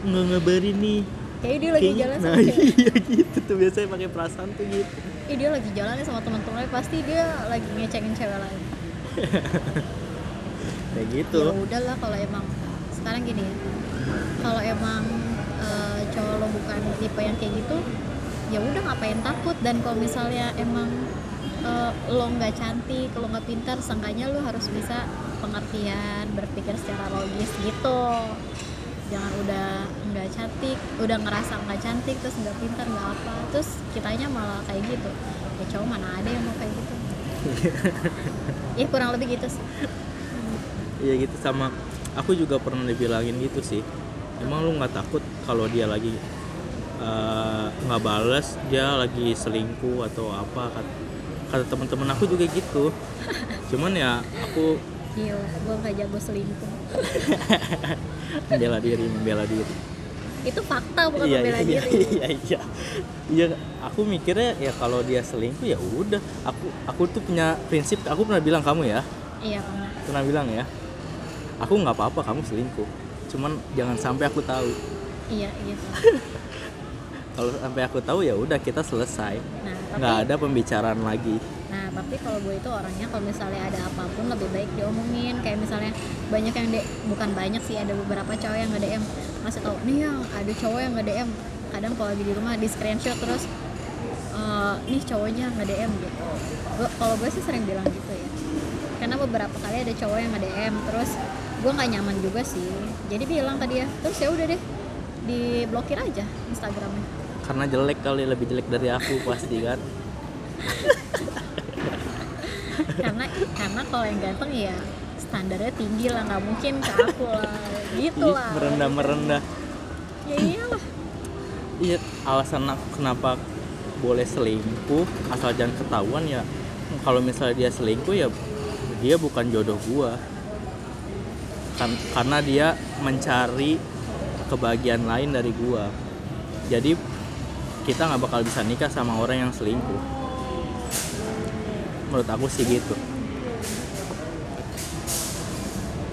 nggak ngabarin nih. Kayak dia lagi Kayaknya- jalan nah sama iya gitu tuh biasanya pakai perasaan tuh gitu Ih, dia lagi jalan sama teman-temannya pasti dia lagi ngecengin cewek lain. [LAUGHS] Kayak gitu. Ya udahlah kalau emang sekarang gini ya. Kalau emang cowok lo bukan tipe yang kayak gitu ya udah ngapain takut? Dan kalau misalnya emang eh, lo nggak cantik lo nggak pintar sangkanya lo harus bisa pengertian berpikir secara logis gitu. Jangan udah nggak cantik udah ngerasa nggak cantik terus nggak pintar nggak apa terus kitanya malah kayak gitu. Ya cowok mana ada yang mau kayak gitu? [LAUGHS] Ya kurang lebih gitu sih. Iya gitu sama aku juga pernah dibilangin gitu sih emang lu nggak takut kalau dia lagi eh, nggak balas dia lagi selingkuh atau apa? Kata, kata teman-teman aku juga gitu. [LAUGHS] Cuman ya aku Gila, gue gak jago selingkuh. [LAUGHS] Membela diri membela diri. Itu fakta bukan iya, membela iya, diri. iya iya. Iya aku mikirnya ya kalau dia selingkuh ya udah. Aku aku tuh punya prinsip aku pernah bilang kamu ya. Iya pernah pernah bilang ya aku nggak apa-apa kamu selingkuh cuman jangan sampai aku tahu. Iya gitu [LAUGHS] kalau sampai aku tahu ya udah kita selesai. Nah tapi nggak ada pembicaraan lagi. Nah tapi kalau gue itu orangnya kalau misalnya ada apa pun lebih baik diomongin. Kayak misalnya banyak yang de bukan banyak sih ada beberapa cowok yang nge DM Masih tau nih yang ada cowok yang nge DM Kadang kalau lagi di rumah di screenshot terus eh, Nih cowoknya nge DM gitu. Kalau gue sih sering bilang gitu ya. Karena beberapa kali ada cowok yang nge DM Terus gue nggak nyaman juga sih. Jadi bilang ke dia Terus ya udah deh diblokir aja Instagramnya. Karena jelek kali lebih jelek dari aku pasti kan? Karena karena kalau yang ganteng ya standarnya tinggi lah nggak mungkin ke aku lah. Gitu lah. Merendah merendah ya iyalah. Iya alasan aku kenapa boleh selingkuh asal jangan ketahuan ya. Kalau misalnya dia selingkuh ya dia bukan jodoh gua karena dia mencari kebahagiaan lain dari gua. Jadi kita nggak bakal bisa nikah sama orang yang selingkuh. Menurut aku sih gitu.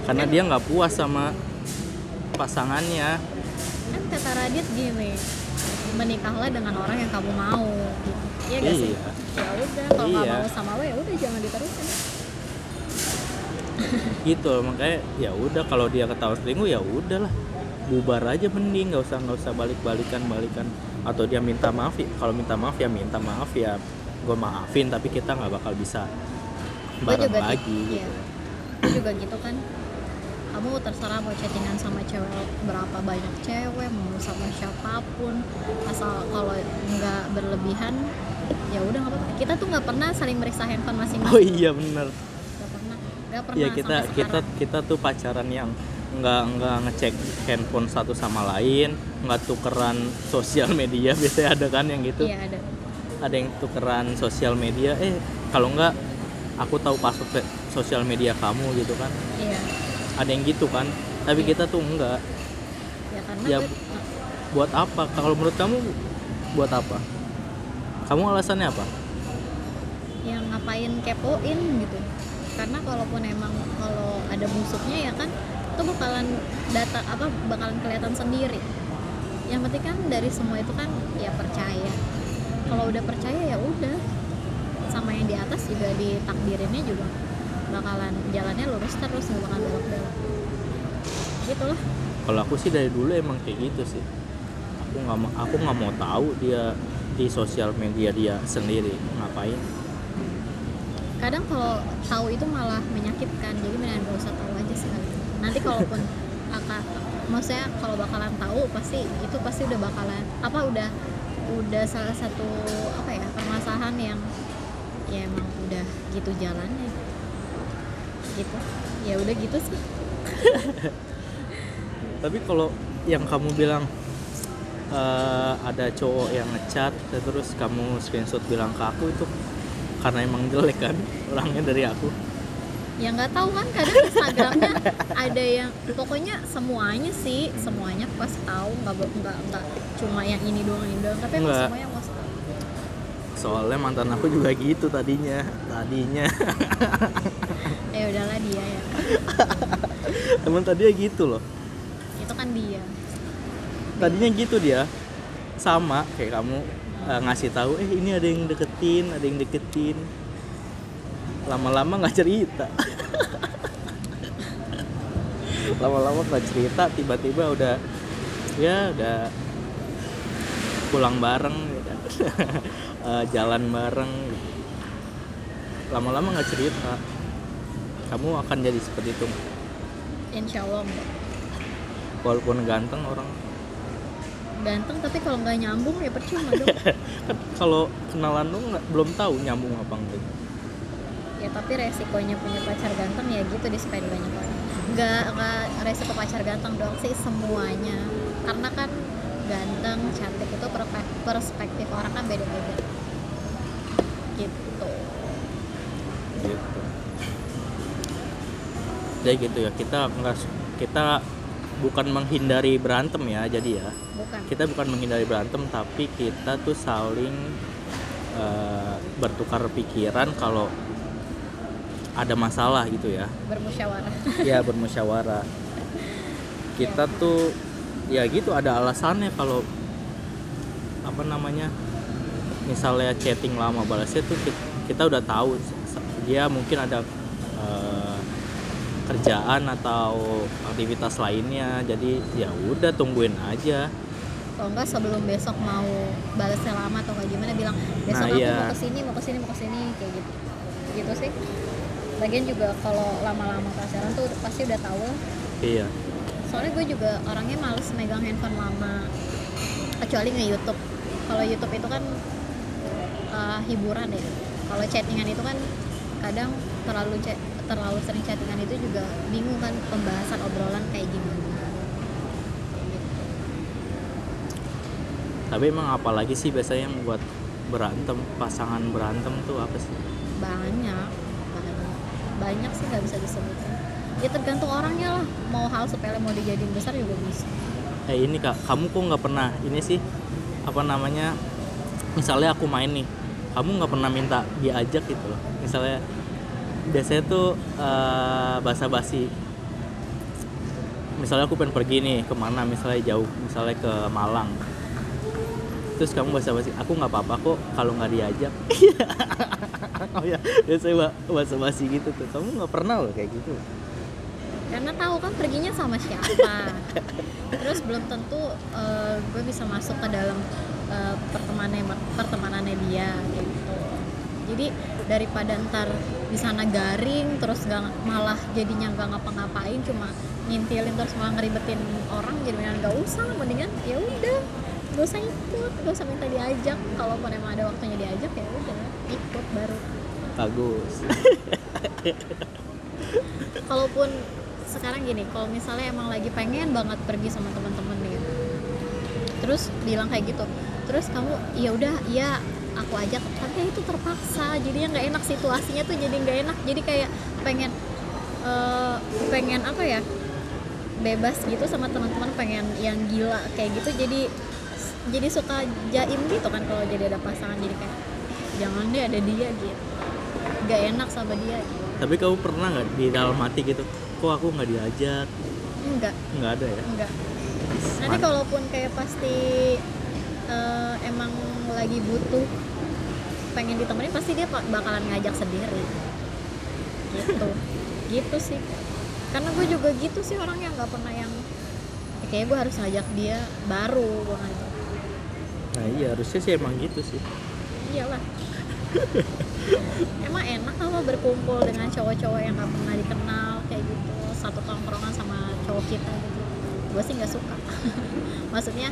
Karena dia nggak puas sama pasangannya. Kan kata Radit gini. Menikahlah dengan orang yang kamu mau. Iya gak sih? Iya. ya udah kalau nggak Iya. mau sama lo ya udah jangan diterusin gitu makanya ya udah kalau dia ketahuan selingkuh ya udahlah. Bubar aja mending nggak usah nggak usah balik balikan. Balikan atau dia minta maaf ya kalau minta maaf ya minta maaf ya gue maafin tapi kita nggak bakal bisa gue bareng juga lagi gitu, gitu. iya. Gua juga gitu kan. Kamu terserah mau chattingan sama cewek berapa banyak cewek mau sama siapa pun. Asal kalau nggak berlebihan ya udah nggak apa-apa. Kita tuh nggak pernah saling meriksa handphone masing-masing. Oh iya bener nggak pernah nggak ya kita sampai kita kita tuh pacaran yang nggak nggak ngecek handphone satu sama lain nggak tukeran sosial media. [LAUGHS] Biasanya ada kan yang gitu? Iya ada. Ada yang tukeran sosial media. Eh kalau nggak aku tahu password sosial media kamu gitu kan? Iya. Ada yang gitu kan? Tapi Iya. kita tuh enggak ya karena Ya, buat apa? Kalau menurut kamu buat apa? Kamu alasannya apa? Yang ngapain kepoin gitu karena kalaupun emang kalau ada busuknya ya kan itu bakalan data apa bakalan kelihatan sendiri. Yang penting kan dari semua itu kan ya percaya. Kalau udah percaya ya udah. Sama yang di atas juga ditakdirinnya juga bakalan jalannya lurus terus nggak bakal belok belok gitu lah kalau aku sih dari dulu emang kayak gitu sih. Aku nggak aku nggak mau tahu dia di sosial media dia sendiri ngapain kadang kalau tahu itu malah menyakitkan jadi mendingan gak usah tahu aja sekali nanti kalaupun akan maksudnya kalau bakalan tahu pasti itu pasti udah bakalan apa udah udah salah satu apa ya permasalahan yang ya emang udah gitu jalannya. Gitu. Ya udah gitu sih. [LAUGHS] Tapi kalau yang kamu bilang eh, ada cowok yang ngechat terus kamu screenshot bilang ke aku itu karena emang jelek kan orangnya dari aku. Ya nggak tahu kan kadang Instagramnya ada yang pokoknya semuanya sih semuanya pasti tahu nggak nggak nggak cuma yang ini doang ini doang tapi emang semuanya pasti tahu. Soalnya mantan aku juga gitu tadinya tadinya. Ya udahlah dia ya. Emang tadinya gitu loh. Itu kan dia. Tadinya gitu dia. Sama kayak kamu eh, ngasih tahu eh ini ada yang deketin ada yang deketin. Lama-lama nggak cerita. [LAUGHS] Lama-lama nggak cerita tiba-tiba udah ya udah pulang bareng ya. [LAUGHS] Eh, jalan bareng. Lama-lama nggak cerita. Kamu akan jadi seperti itu. Insya Allah enggak. walaupun ganteng orang ganteng tapi kalau nggak nyambung ya percuma dong. [LAUGHS] Kan kalau kenalan lu nggak belum tahu nyambung apa enggak. Ya tapi resikonya punya pacar ganteng ya gitu disukain banyak orang. Nggak nggak resiko pacar ganteng doang sih semuanya. Karena kan ganteng cantik itu perspektif orang kan beda-beda. Gitu. Gitu. Jadi gitu ya kita nggak kita bukan menghindari berantem ya jadi ya. Bukan. Kita bukan menghindari berantem tapi kita tuh saling eh, bertukar pikiran kalau ada masalah gitu ya. Bermusyawarah. [LAUGHS] Ya bermusyawarah. Kita tuh ya gitu ada alasannya kalau apa namanya misalnya chatting lama balasnya tuh ki- kita udah tahu dia mungkin ada eh, kerjaan atau aktivitas lainnya. Jadi ya udah tungguin aja. Kalau enggak sebelum besok mau balasnya lama atau kayak gimana bilang besok Nah, aku iya. mau ke sini mau ke sini mau ke sini kayak gitu. Gitu sih. Lagian juga kalau lama-lama pacaran tuh pasti udah tahu. Iya. Soalnya gue juga orangnya males megang handphone lama kecuali nge YouTube kalau YouTube itu kan eh, hiburan ya. Kalau chattingan itu kan kadang terlalu chat terlalu sering chattingan itu juga bingung kan pembahasan obrolan kayak gimana. Tapi emang apalagi sih biasanya yang buat berantem pasangan berantem tuh apa sih? Banyak banyak. Banyak sih nggak bisa disebutin. Ya tergantung orangnya lah. Mau hal sepele mau dijadiin besar juga bisa. Eh ini kak kamu kok nggak pernah ini sih apa namanya misalnya aku main nih kamu nggak pernah minta diajak gitu loh. Misalnya biasanya tuh eh, basa-basi. Misalnya aku pengen pergi nih ke mana? Misalnya jauh misalnya ke Malang. Terus kamu basa-basi aku nggak apa-apa kok kalau nggak diajak. [LAUGHS] Oh ya biasanya ba- basa-basi gitu tuh. Kamu nggak pernah loh kayak gitu. Karena tahu kan perginya sama siapa. Terus belum tentu eh, gue bisa masuk ke dalam eh, pertemanannya pertemanannya dia kayak gitu jadi daripada ntar di sana garing terus gak, malah jadinya nggak ngapa-ngapain cuma ngintilin terus malah ngeribetin orang jadi mendingan nggak usah. Mendingan ya udah. Gak usah ikut gak usah minta diajak. Kalaupun emang ada waktunya diajak ya udah ikut baru. Bagus. [LAUGHS] Kalaupun sekarang gini kalau misalnya emang lagi pengen banget pergi sama teman-teman nih terus bilang kayak gitu terus kamu ya udah iya aku ajak tapi itu terpaksa. Jadi nggak enak situasinya tuh jadi nggak enak. Jadi kayak pengen eh, pengen apa ya bebas gitu sama teman-teman pengen yang gila kayak gitu. Jadi jadi suka jaim gitu kan kalau jadi ada pasangan. Jadi kayak jangan deh ada dia gitu. Nggak enak sama dia. Gitu tapi kamu pernah nggak di dalam hati gitu kok aku nggak diajak? Enggak nggak ada ya? Enggak nanti kalaupun kayak pasti eh, emang lagi butuh pengen ditemenin pasti dia bakalan ngajak sendiri. Gitu. [LAUGHS] Gitu sih. Karena gue juga gitu sih orang yang nggak pernah yang "Ya, kayaknya gue harus ngajak dia baru gue ngajak nah iya harusnya sih emang gitu sih. Iyalah. [LAUGHS] Emang enak apa berkumpul dengan cowok-cowok yang nggak pernah dikenal kayak gitu. Satu tongkrongan sama cowok kita gitu. Gue sih nggak suka. [LAUGHS] Maksudnya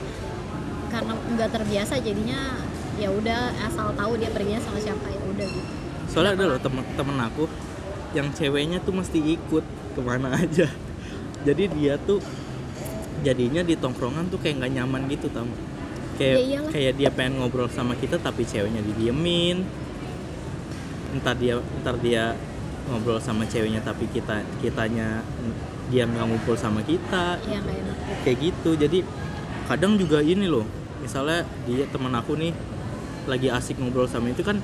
karena nggak terbiasa jadinya ya udah asal tahu dia perginya sama siapa ya udah gitu. Soalnya ada loh temen temen aku yang ceweknya tuh mesti ikut ke mana [LAUGHS] aja. Jadi dia tuh jadinya di tongkrongan tuh kayak nggak nyaman gitu tau kayak Ya iyalah. kayak dia pengen ngobrol sama kita tapi ceweknya didiemin. Ntar dia ntar dia ngobrol sama ceweknya tapi kita kitanya dia nggak ngumpul sama kita. Ya kayak gitu. Jadi kadang juga ini loh misalnya dia teman aku nih lagi asik ngobrol sama itu kan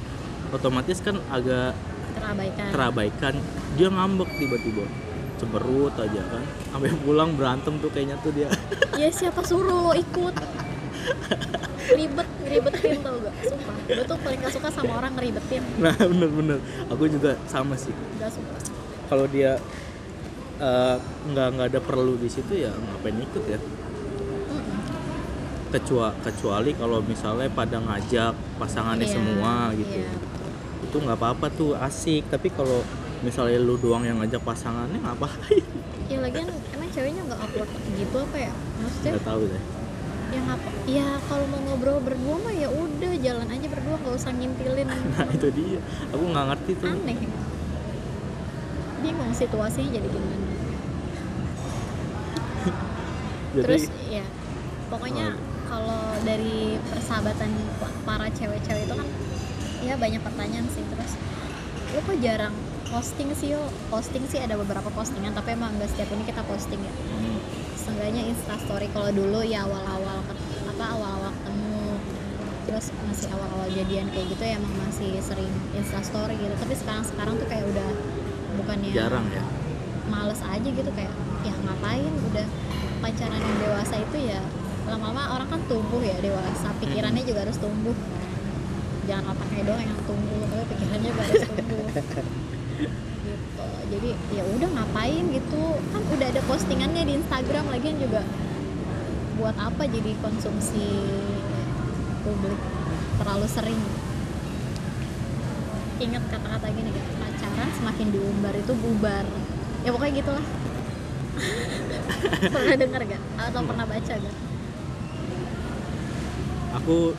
otomatis kan agak terabaikan. terabaikan. Dia ngambek tiba-tiba. Cemberut aja kan. Sampai pulang berantem tuh kayaknya tuh dia. Ya siapa suruh lo ikut? Ribet ngeribetin tau gak? Sumpah. Gue tuh paling gak suka sama orang ngeribetin. Nah bener-bener aku juga sama sih. Gak suka. Kalau dia eh, nggak nggak ada perlu di situ ya ngapain ikut ya. Kecuali kecuali kalau misalnya pada ngajak pasangannya Iya, semua gitu. iya. itu nggak apa-apa tuh asik. Tapi kalau misalnya lu doang yang ngajak pasangannya ngapain? Ya lagian emang ceweknya nggak upload gitu apa ya? Maksudnya nggak tahu deh. Ya ngapa ya kalau mau ngobrol berdua mah ya udah jalan aja berdua nggak usah ngintilin. [LAUGHS] Nah itu dia. Aku nggak ngerti tuh. Aneh. Bingung situasinya jadi gimana. [LAUGHS] Jadi terus ya pokoknya Oh. Kalau dari persahabatan pa- para cewek-cewek itu kan ya banyak pertanyaan sih terus lo kok jarang posting sih yo? Posting sih ada beberapa postingan tapi emang nggak setiap ini kita posting ya. Hmm, seenggaknya instastory kalau dulu ya awal-awal apa awal-awal ketemu terus masih awal-awal jadian kayak gitu ya emang masih sering instastory gitu. Tapi sekarang sekarang tuh kayak udah bukannya jarang ya? males aja gitu kayak ya ngapain udah pacaran yang dewasa itu ya lama-lama orang kan tumbuh ya dewasa. Pikirannya juga harus tumbuh. Jangan otaknya doang yang tumbuh tapi pikirannya juga harus tumbuh. [LAUGHS] Gitu. Jadi ya udah ngapain gitu? Kan udah ada postingannya di Instagram lagian juga buat apa jadi konsumsi publik terlalu sering. Ingat kata-kata gini gak pacaran semakin diumbar itu bubar. Ya pokoknya gitulah. [LAUGHS] Pernah dengar gak atau pernah baca gak aku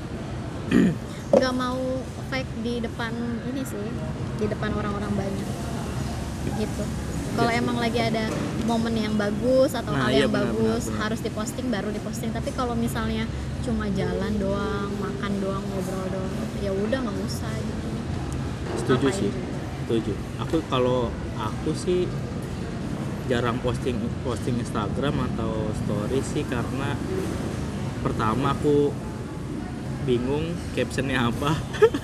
[CLEARS THROAT] nggak mau fake di depan ini sih di depan orang-orang banyak. Gitu. Kalau Iya. emang lagi ada momen yang bagus atau Nah, hal iya yang benar, bagus benar, benar. harus diposting baru diposting. Tapi kalau misalnya cuma jalan doang makan doang ngobrol doang ya udah nggak usah gitu. Setuju Ngapain? sih. Juga. setuju. Aku kalau aku sih jarang posting posting Instagram atau story sih karena pertama aku bingung captionnya apa.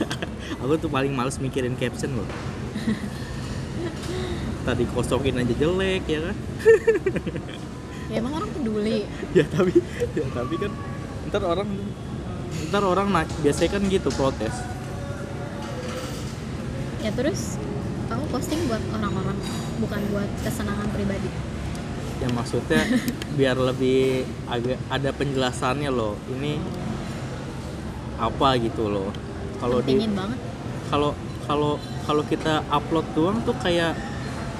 [LAUGHS] Aku tuh paling males mikirin caption loh. Tadi kosongin aja jelek ya kan? Ya emang orang peduli. [LAUGHS] Ya tapi ya tapi kan ntar orang ntar orang naik biasanya kan gitu protes. Ya terus kamu posting buat orang-orang bukan buat kesenangan pribadi. Ya maksudnya [LAUGHS] biar lebih agak ada penjelasannya loh. Ini apa gitu loh. Kalau di kalau kalau kalau kita upload doang tuh kayak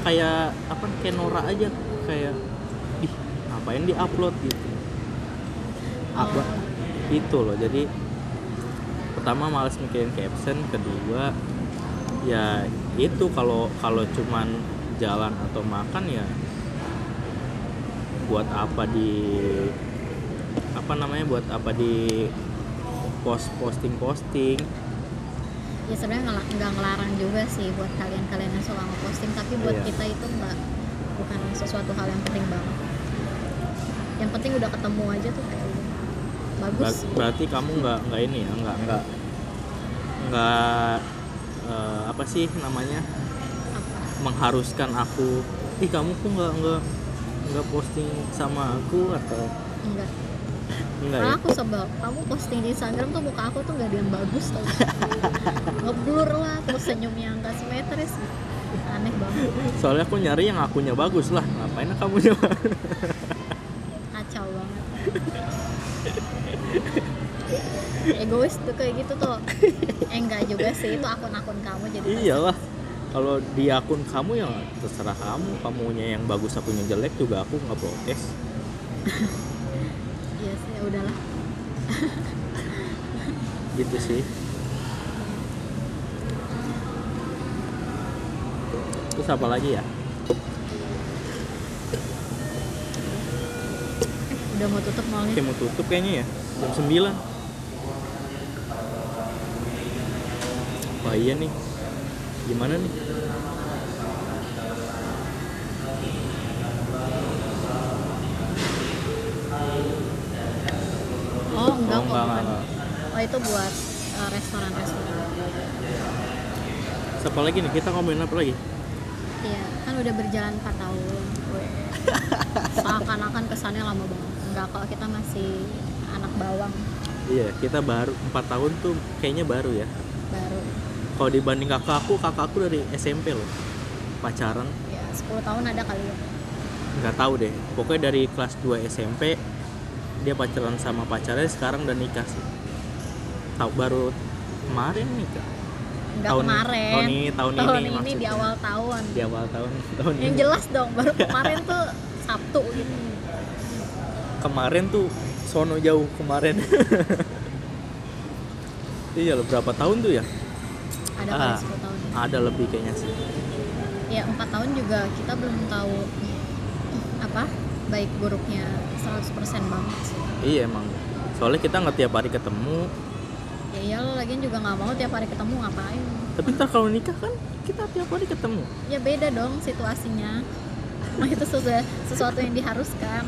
kayak apa kayak norak aja. Kayak ih ngapain di upload gitu apa? Oh, itu loh. Jadi pertama males mikirin caption kedua ya itu kalau kalau cuman jalan atau makan ya buat apa di apa namanya buat apa di post posting posting ya sebenarnya nggak ngelarang juga sih buat kalian-kalian yang suka ngeposting tapi buat Iya. kita itu nggak bukan sesuatu hal yang penting banget. Yang penting udah ketemu aja tuh kayak bagus. Berarti kamu nggak nggak ini ya nggak nggak nggak eh, apa sih namanya? Apa? Mengharuskan aku. Ih kamu kok nggak nggak nggak posting sama aku atau? Enggak enggak Karena ya. aku sebel. Kamu posting di Instagram tuh muka aku tuh nggak ada yang bagus tau ngeblur lah terus senyumnya nggak simetris. Aneh banget. Soalnya aku nyari yang akunya bagus lah. Ngapain kamu nyoba? Kacau banget. Egois tuh kayak gitu tuh. Eh enggak juga sih. Itu akun-akun kamu jadi iyalah. Kalau di akun kamu ya terserah kamu. Kamunya yang bagus akunya jelek juga aku nggak protes udahlah. Gitu sih. Terus apa lagi ya? Udah mau tutup malnya Oke mau tutup kayaknya ya. Jam 9 Wah iya nih? Gimana nih oh enggak Oh, kok enggak, bukan. enggak, oh itu buat uh, restoran-restoran. Siapa lagi nih? Kita ngomongin apa lagi? Iya kan udah berjalan 4 tahun. [LAUGHS] Seakan-akan kesannya lama banget. Enggak kok kita masih anak bawang. Iya kita baru 4 tahun tuh kayaknya baru ya. Baru. Kalau dibanding kakak aku kakak aku dari SMP loh. Pacaran. Ya 10 tahun ada kali ya. Nggak tahu deh. Pokoknya dari kelas 2 SMP dia pacaran sama pacarnya sekarang udah nikah sih tahu baru kemarin nikah enggak Tahun- kemarin. tahun ini- tahun ini ini maksudnya. di awal tahun. Di awal tahun [LAUGHS] tahun yang ini. jelas dong baru [LAUGHS] kemarin tuh Sabtu gitu. Kemarin tuh sono jauh kemarin. [LAUGHS] Iya loh berapa tahun tuh ya? Ada Ah. kali 10 tahun. ada lebih kayaknya sih. Ya empat tahun juga kita belum tahu apa baik buruknya 100% banget sih. Iya emang. Soalnya kita nggak tiap hari ketemu ya iya lo lagian juga nggak mau tiap hari ketemu ngapain? Tapi ntar kalau nikah kan kita tiap hari ketemu. Ya beda dong situasinya. Mah itu sudah sesuatu yang diharuskan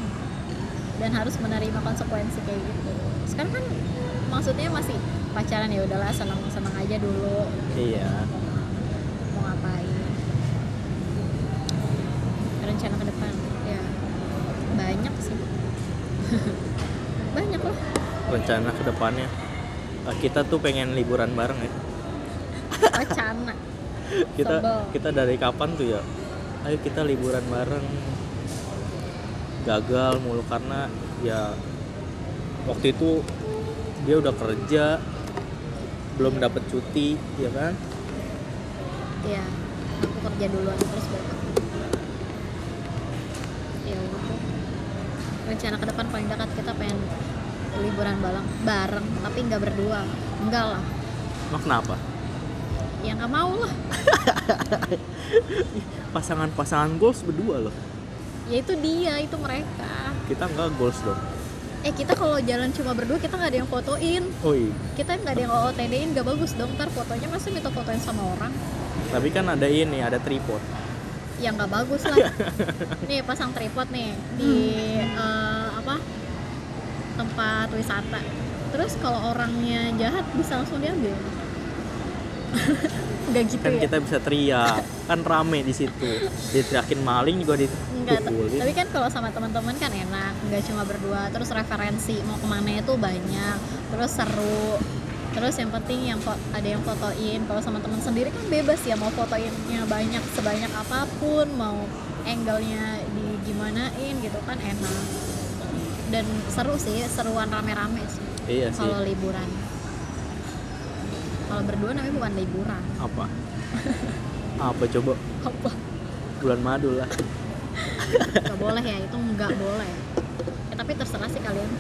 dan harus menerima konsekuensi kayak gitu. Sekarang kan maksudnya masih pacaran ya udahlah senang senang aja dulu. Iya. Mau ngapain? Rencana ke depan ya. Banyak sih. [LAUGHS] Banyak lah. Rencana ke depannya Eh, kita tuh pengen liburan bareng ya. Wacana [LAUGHS] kita Sebel. kita dari kapan tuh ya? Ayo kita liburan bareng. Gagal mulu karena ya waktu itu dia udah kerja belum dapet cuti ya kan? Ya aku kerja duluan terus baru ya udah. Rencana ke depan paling dekat kita pengen liburan bareng bareng tapi nggak berdua enggak lah Emang kenapa? ya nggak mau lah [LAUGHS] Pasangan-pasangan goals berdua loh. ya itu dia itu mereka Kita nggak goals dong. eh kita kalau jalan cuma berdua kita nggak ada yang fotoin Oh iya. kita nggak ada yang OOTD-in nggak bagus dong ntar fotonya masih minta fotoin sama orang Tapi kan ada ini, ada tripod. ya nggak bagus lah [LAUGHS] nih pasang tripod nih di eh, apa tempat wisata. Terus kalau orangnya jahat bisa langsung diambil. [LAUGHS] Nggak gitu Kan ya? kita bisa teriak, kan rame di situ. Diteriakin maling juga dipukulin. tapi kan kalau sama teman-teman kan enak, nggak cuma berdua, terus referensi mau ke mana itu banyak, terus seru, terus yang penting yang ada yang fotoin. Kalau sama teman sendiri kan bebas ya mau fotoinnya banyak sebanyak apa pun, mau angle-nya di gimanain gitu kan enak. Dan seru sih, seruan rame-rame sih Iya sih. kalau liburan. Kalau berdua namanya bukan liburan. Apa? [LAUGHS] Apa coba? Apa? Bulan madu lah. Gak boleh ya, itu nggak boleh. Ya, tapi terserah sih kalian.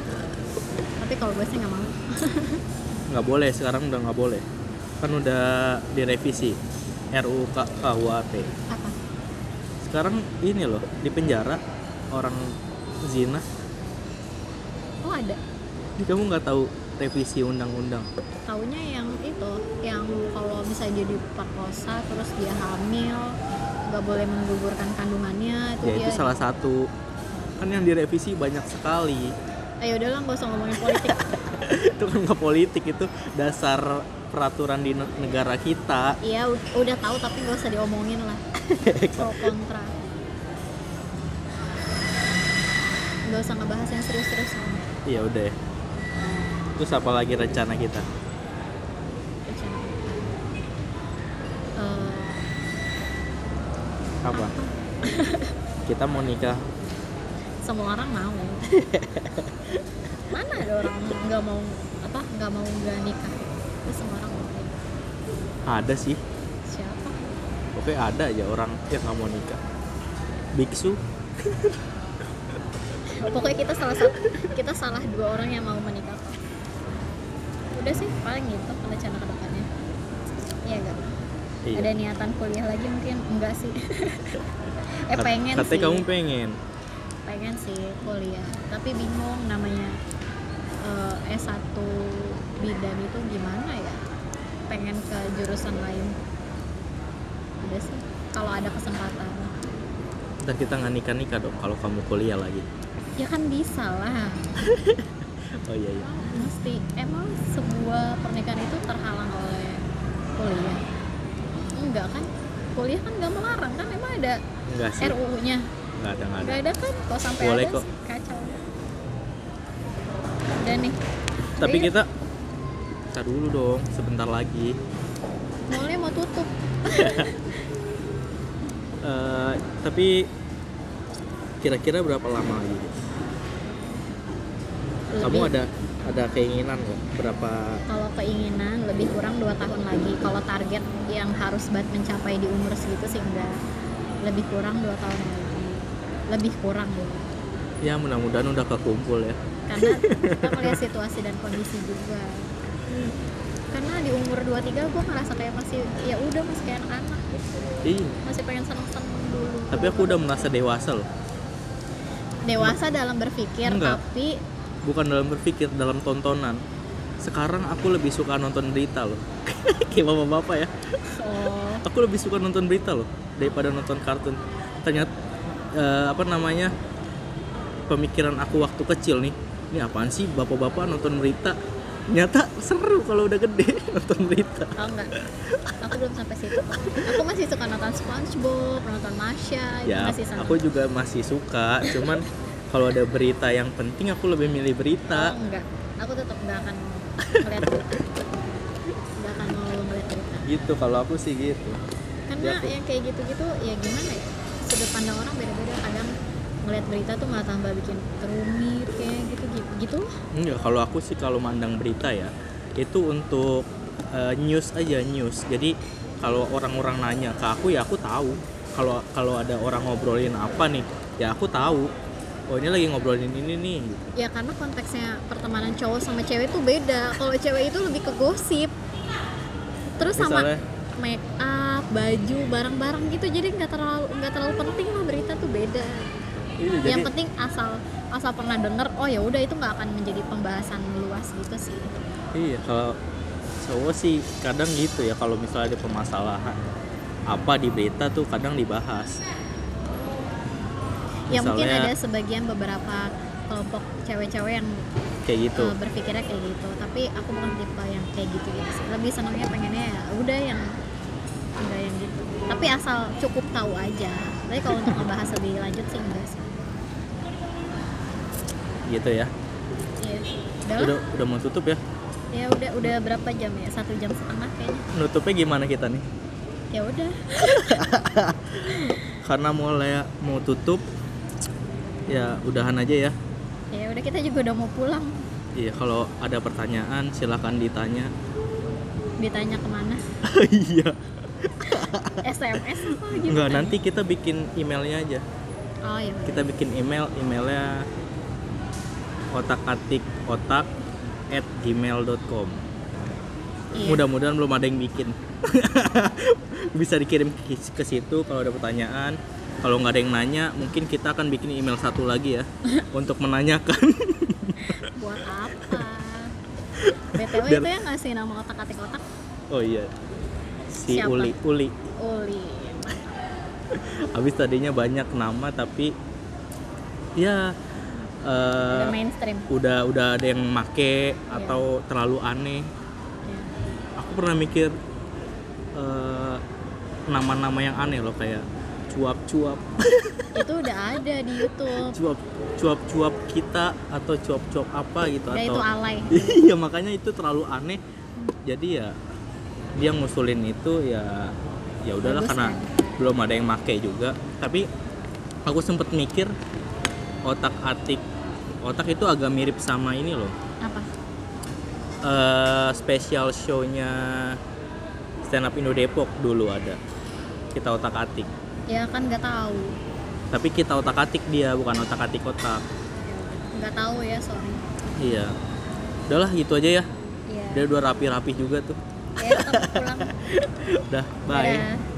Tapi kalau gue sih nggak mau. [LAUGHS] Nggak boleh, sekarang udah nggak boleh. Kan udah direvisi. RUU KUHP. Apa? Sekarang ini loh, di penjara orang zina. Oh ada. Jadi kamu nggak tahu revisi undang-undang. Taunya yang itu, yang kalau misalnya dia diperkosa terus dia hamil, nggak boleh menggugurkan kandungannya itu Ya dia. itu salah satu. Kan yang direvisi banyak sekali. Ayo udahlah nggak usah ngomongin politik. [LAUGHS] itu kan nggak politik itu dasar peraturan di ne- negara kita. Iya udah tahu tapi nggak usah diomongin lah. [LAUGHS] Pro kontra. Nggak usah ngebahas yang serius-serius. Iya udah. ya. Terus apa lagi rencana kita? Eh, Apa? [LAUGHS] kita mau nikah semua orang mau [LAUGHS] mana ada orang nggak mau apa nggak mau nggak nikah itu semua orang mau ada sih siapa oke ada aja orang yang nggak mau nikah biksu [LAUGHS] pokoknya kita salah satu kita salah dua orang yang mau menikah. Udah sih paling gitu rencana ke depannya iya enggak iya. Ada niatan kuliah lagi mungkin? Enggak sih. [LAUGHS] Eh pengen katanya sih. kamu pengen. Pengen sih kuliah. Tapi bingung namanya eh, S1 bidan itu gimana ya? Pengen ke jurusan lain. Udah sih kalau ada kesempatan. Ntar kita nggak nikah nikah dong kalau kamu kuliah lagi ya kan bisa lah. Oh iya iya. Mesti. Emang sebuah pernikahan itu terhalang oleh kuliah? Enggak kan? Kuliah kan nggak melarang kan? Emang ada RUU-nya nggak ada nggak ada. Nggak ada kan? Kalau sampai Boleh ada kok. kacau. Udah nih. Tapi Iya. kita kita dulu dong sebentar lagi. Mallnya mau tutup. [LAUGHS] Eh, tapi kira-kira berapa lama lagi kamu ada ada keinginan nggak? Berapa? Kalau keinginan lebih kurang dua tahun lagi. Kalau target yang harus banget mencapai di umur segitu sih enggak. Lebih kurang dua tahun lagi. Lebih kurang gitu ya mudah-mudahan udah kekumpul ya. Karena [LAUGHS] kita melihat situasi dan kondisi juga. Karena di umur 23 gue ngerasa kayak masih ya udah masih kayak anak-anak gitu. Iya. Masih pengen seneng-seneng dulu. Tapi aku udah merasa dewasa loh. Dewasa dalam berpikir Enggak. tapi bukan dalam berpikir dalam tontonan. Sekarang aku lebih suka nonton berita loh. [LAUGHS] Kayak bapak-bapak ya. Oh. Aku lebih suka nonton berita loh daripada nonton kartun. Ternyata eh, apa namanya pemikiran aku waktu kecil nih ini apaan sih bapak-bapak nonton berita? Nyata seru kalau udah gede [LAUGHS] nonton berita. Oh enggak aku belum sampai situ aku masih suka nonton SpongeBob nonton Masha itu ya masih aku juga masih suka cuman [LAUGHS] kalau ada berita yang penting aku lebih milih berita Oh enggak, aku tetap enggak akan melihat berita. Enggak akan mau melihat berita. gitu kalau aku sih gitu Karena Ya, aku- yang kayak gitu-gitu ya gimana ya? Sudut pandang orang beda-beda. Kadang ngeliat berita tuh malah tambah bikin terumit kayak gitu gitu. lah. Enggak, kalau aku sih kalau mandang berita ya itu untuk eh, news aja news. Jadi kalau orang-orang nanya ke aku ya aku tahu. Kalau kalau ada orang ngobrolin apa nih, ya aku tahu. Oh ini lagi ngobrolin ini nih gitu. ya karena konteksnya pertemanan cowok sama cewek tuh beda. Kalau cewek itu lebih ke gosip. Terus sama make up baju barang-barang gitu. Jadi nggak terlalu nggak terlalu penting lah berita tuh beda. Iya, jadi yang penting asal asal pernah denger oh ya udah itu nggak akan menjadi pembahasan luas gitu sih. Iya kalau cowok sih kadang gitu ya kalau misalnya ada permasalahan apa di berita tuh kadang dibahas ya mungkin ada sebagian beberapa kelompok cewek-cewek yang kayak gitu. uh, berpikirnya kayak gitu. Tapi aku bukan tipe yang kayak gitu gitu sih lebih senangnya pengennya ya udah yang enggak yang gitu. Tapi asal cukup tahu aja. Tapi kalau untuk ngebahas lebih lanjut sih enggak sih. Gitu ya. Iya. udah udah udah mau tutup ya? Ya udah udah berapa jam ya? Satu jam setengah kayaknya. Nutupnya gimana kita nih? Ya udah. [LAUGHS] Karena mulai mau tutup ya udahan aja ya. Ya udah kita juga udah mau pulang. Iya kalau ada pertanyaan silahkan ditanya. Ditanya ke mana? [LAUGHS] Iya. SMS gimana? Enggak, nanti kita bikin emailnya aja. Oh ya kita bikin email emailnya otak atik otak at gmail.com iya. mudah-mudahan belum ada yang bikin. [LAUGHS] Bisa dikirim ke, situ kalau ada pertanyaan. Kalau nggak ada yang nanya mungkin kita akan bikin email satu lagi ya [LAUGHS] untuk menanyakan. [LAUGHS] Buat apa? Btw Biar- itu yang ngasih nama otak atik otak oh iya. Si Siapa? Uli Uli. Uli. Habis tadinya banyak nama tapi ya eh, udah mainstream. udah udah ada yang make Iya. atau terlalu aneh pernah mikir eh, nama-nama yang aneh loh kayak cuap-cuap. [LAUGHS] Itu udah ada di YouTube. Cuap cuap-cuap kita atau cuap-cuap apa gitu udah atau itu alay. [LAUGHS] Iya makanya itu terlalu aneh. Jadi ya dia ngusulin itu ya ya udahlah Bagus karena kan? belum ada yang make juga. Tapi aku sempet mikir otak atik otak itu agak mirip sama ini loh apa eh special show-nya stand up Indo Depok dulu ada. Kita otak atik. Ya kan nggak tahu. Tapi kita otak atik dia bukan otak atik otak. Nggak tahu ya sorry. Iya. Udahlah gitu aja ya. Iya. dia udah rapi-rapi juga tuh. Ya pulang. [LAUGHS] Udah bye. Dadah.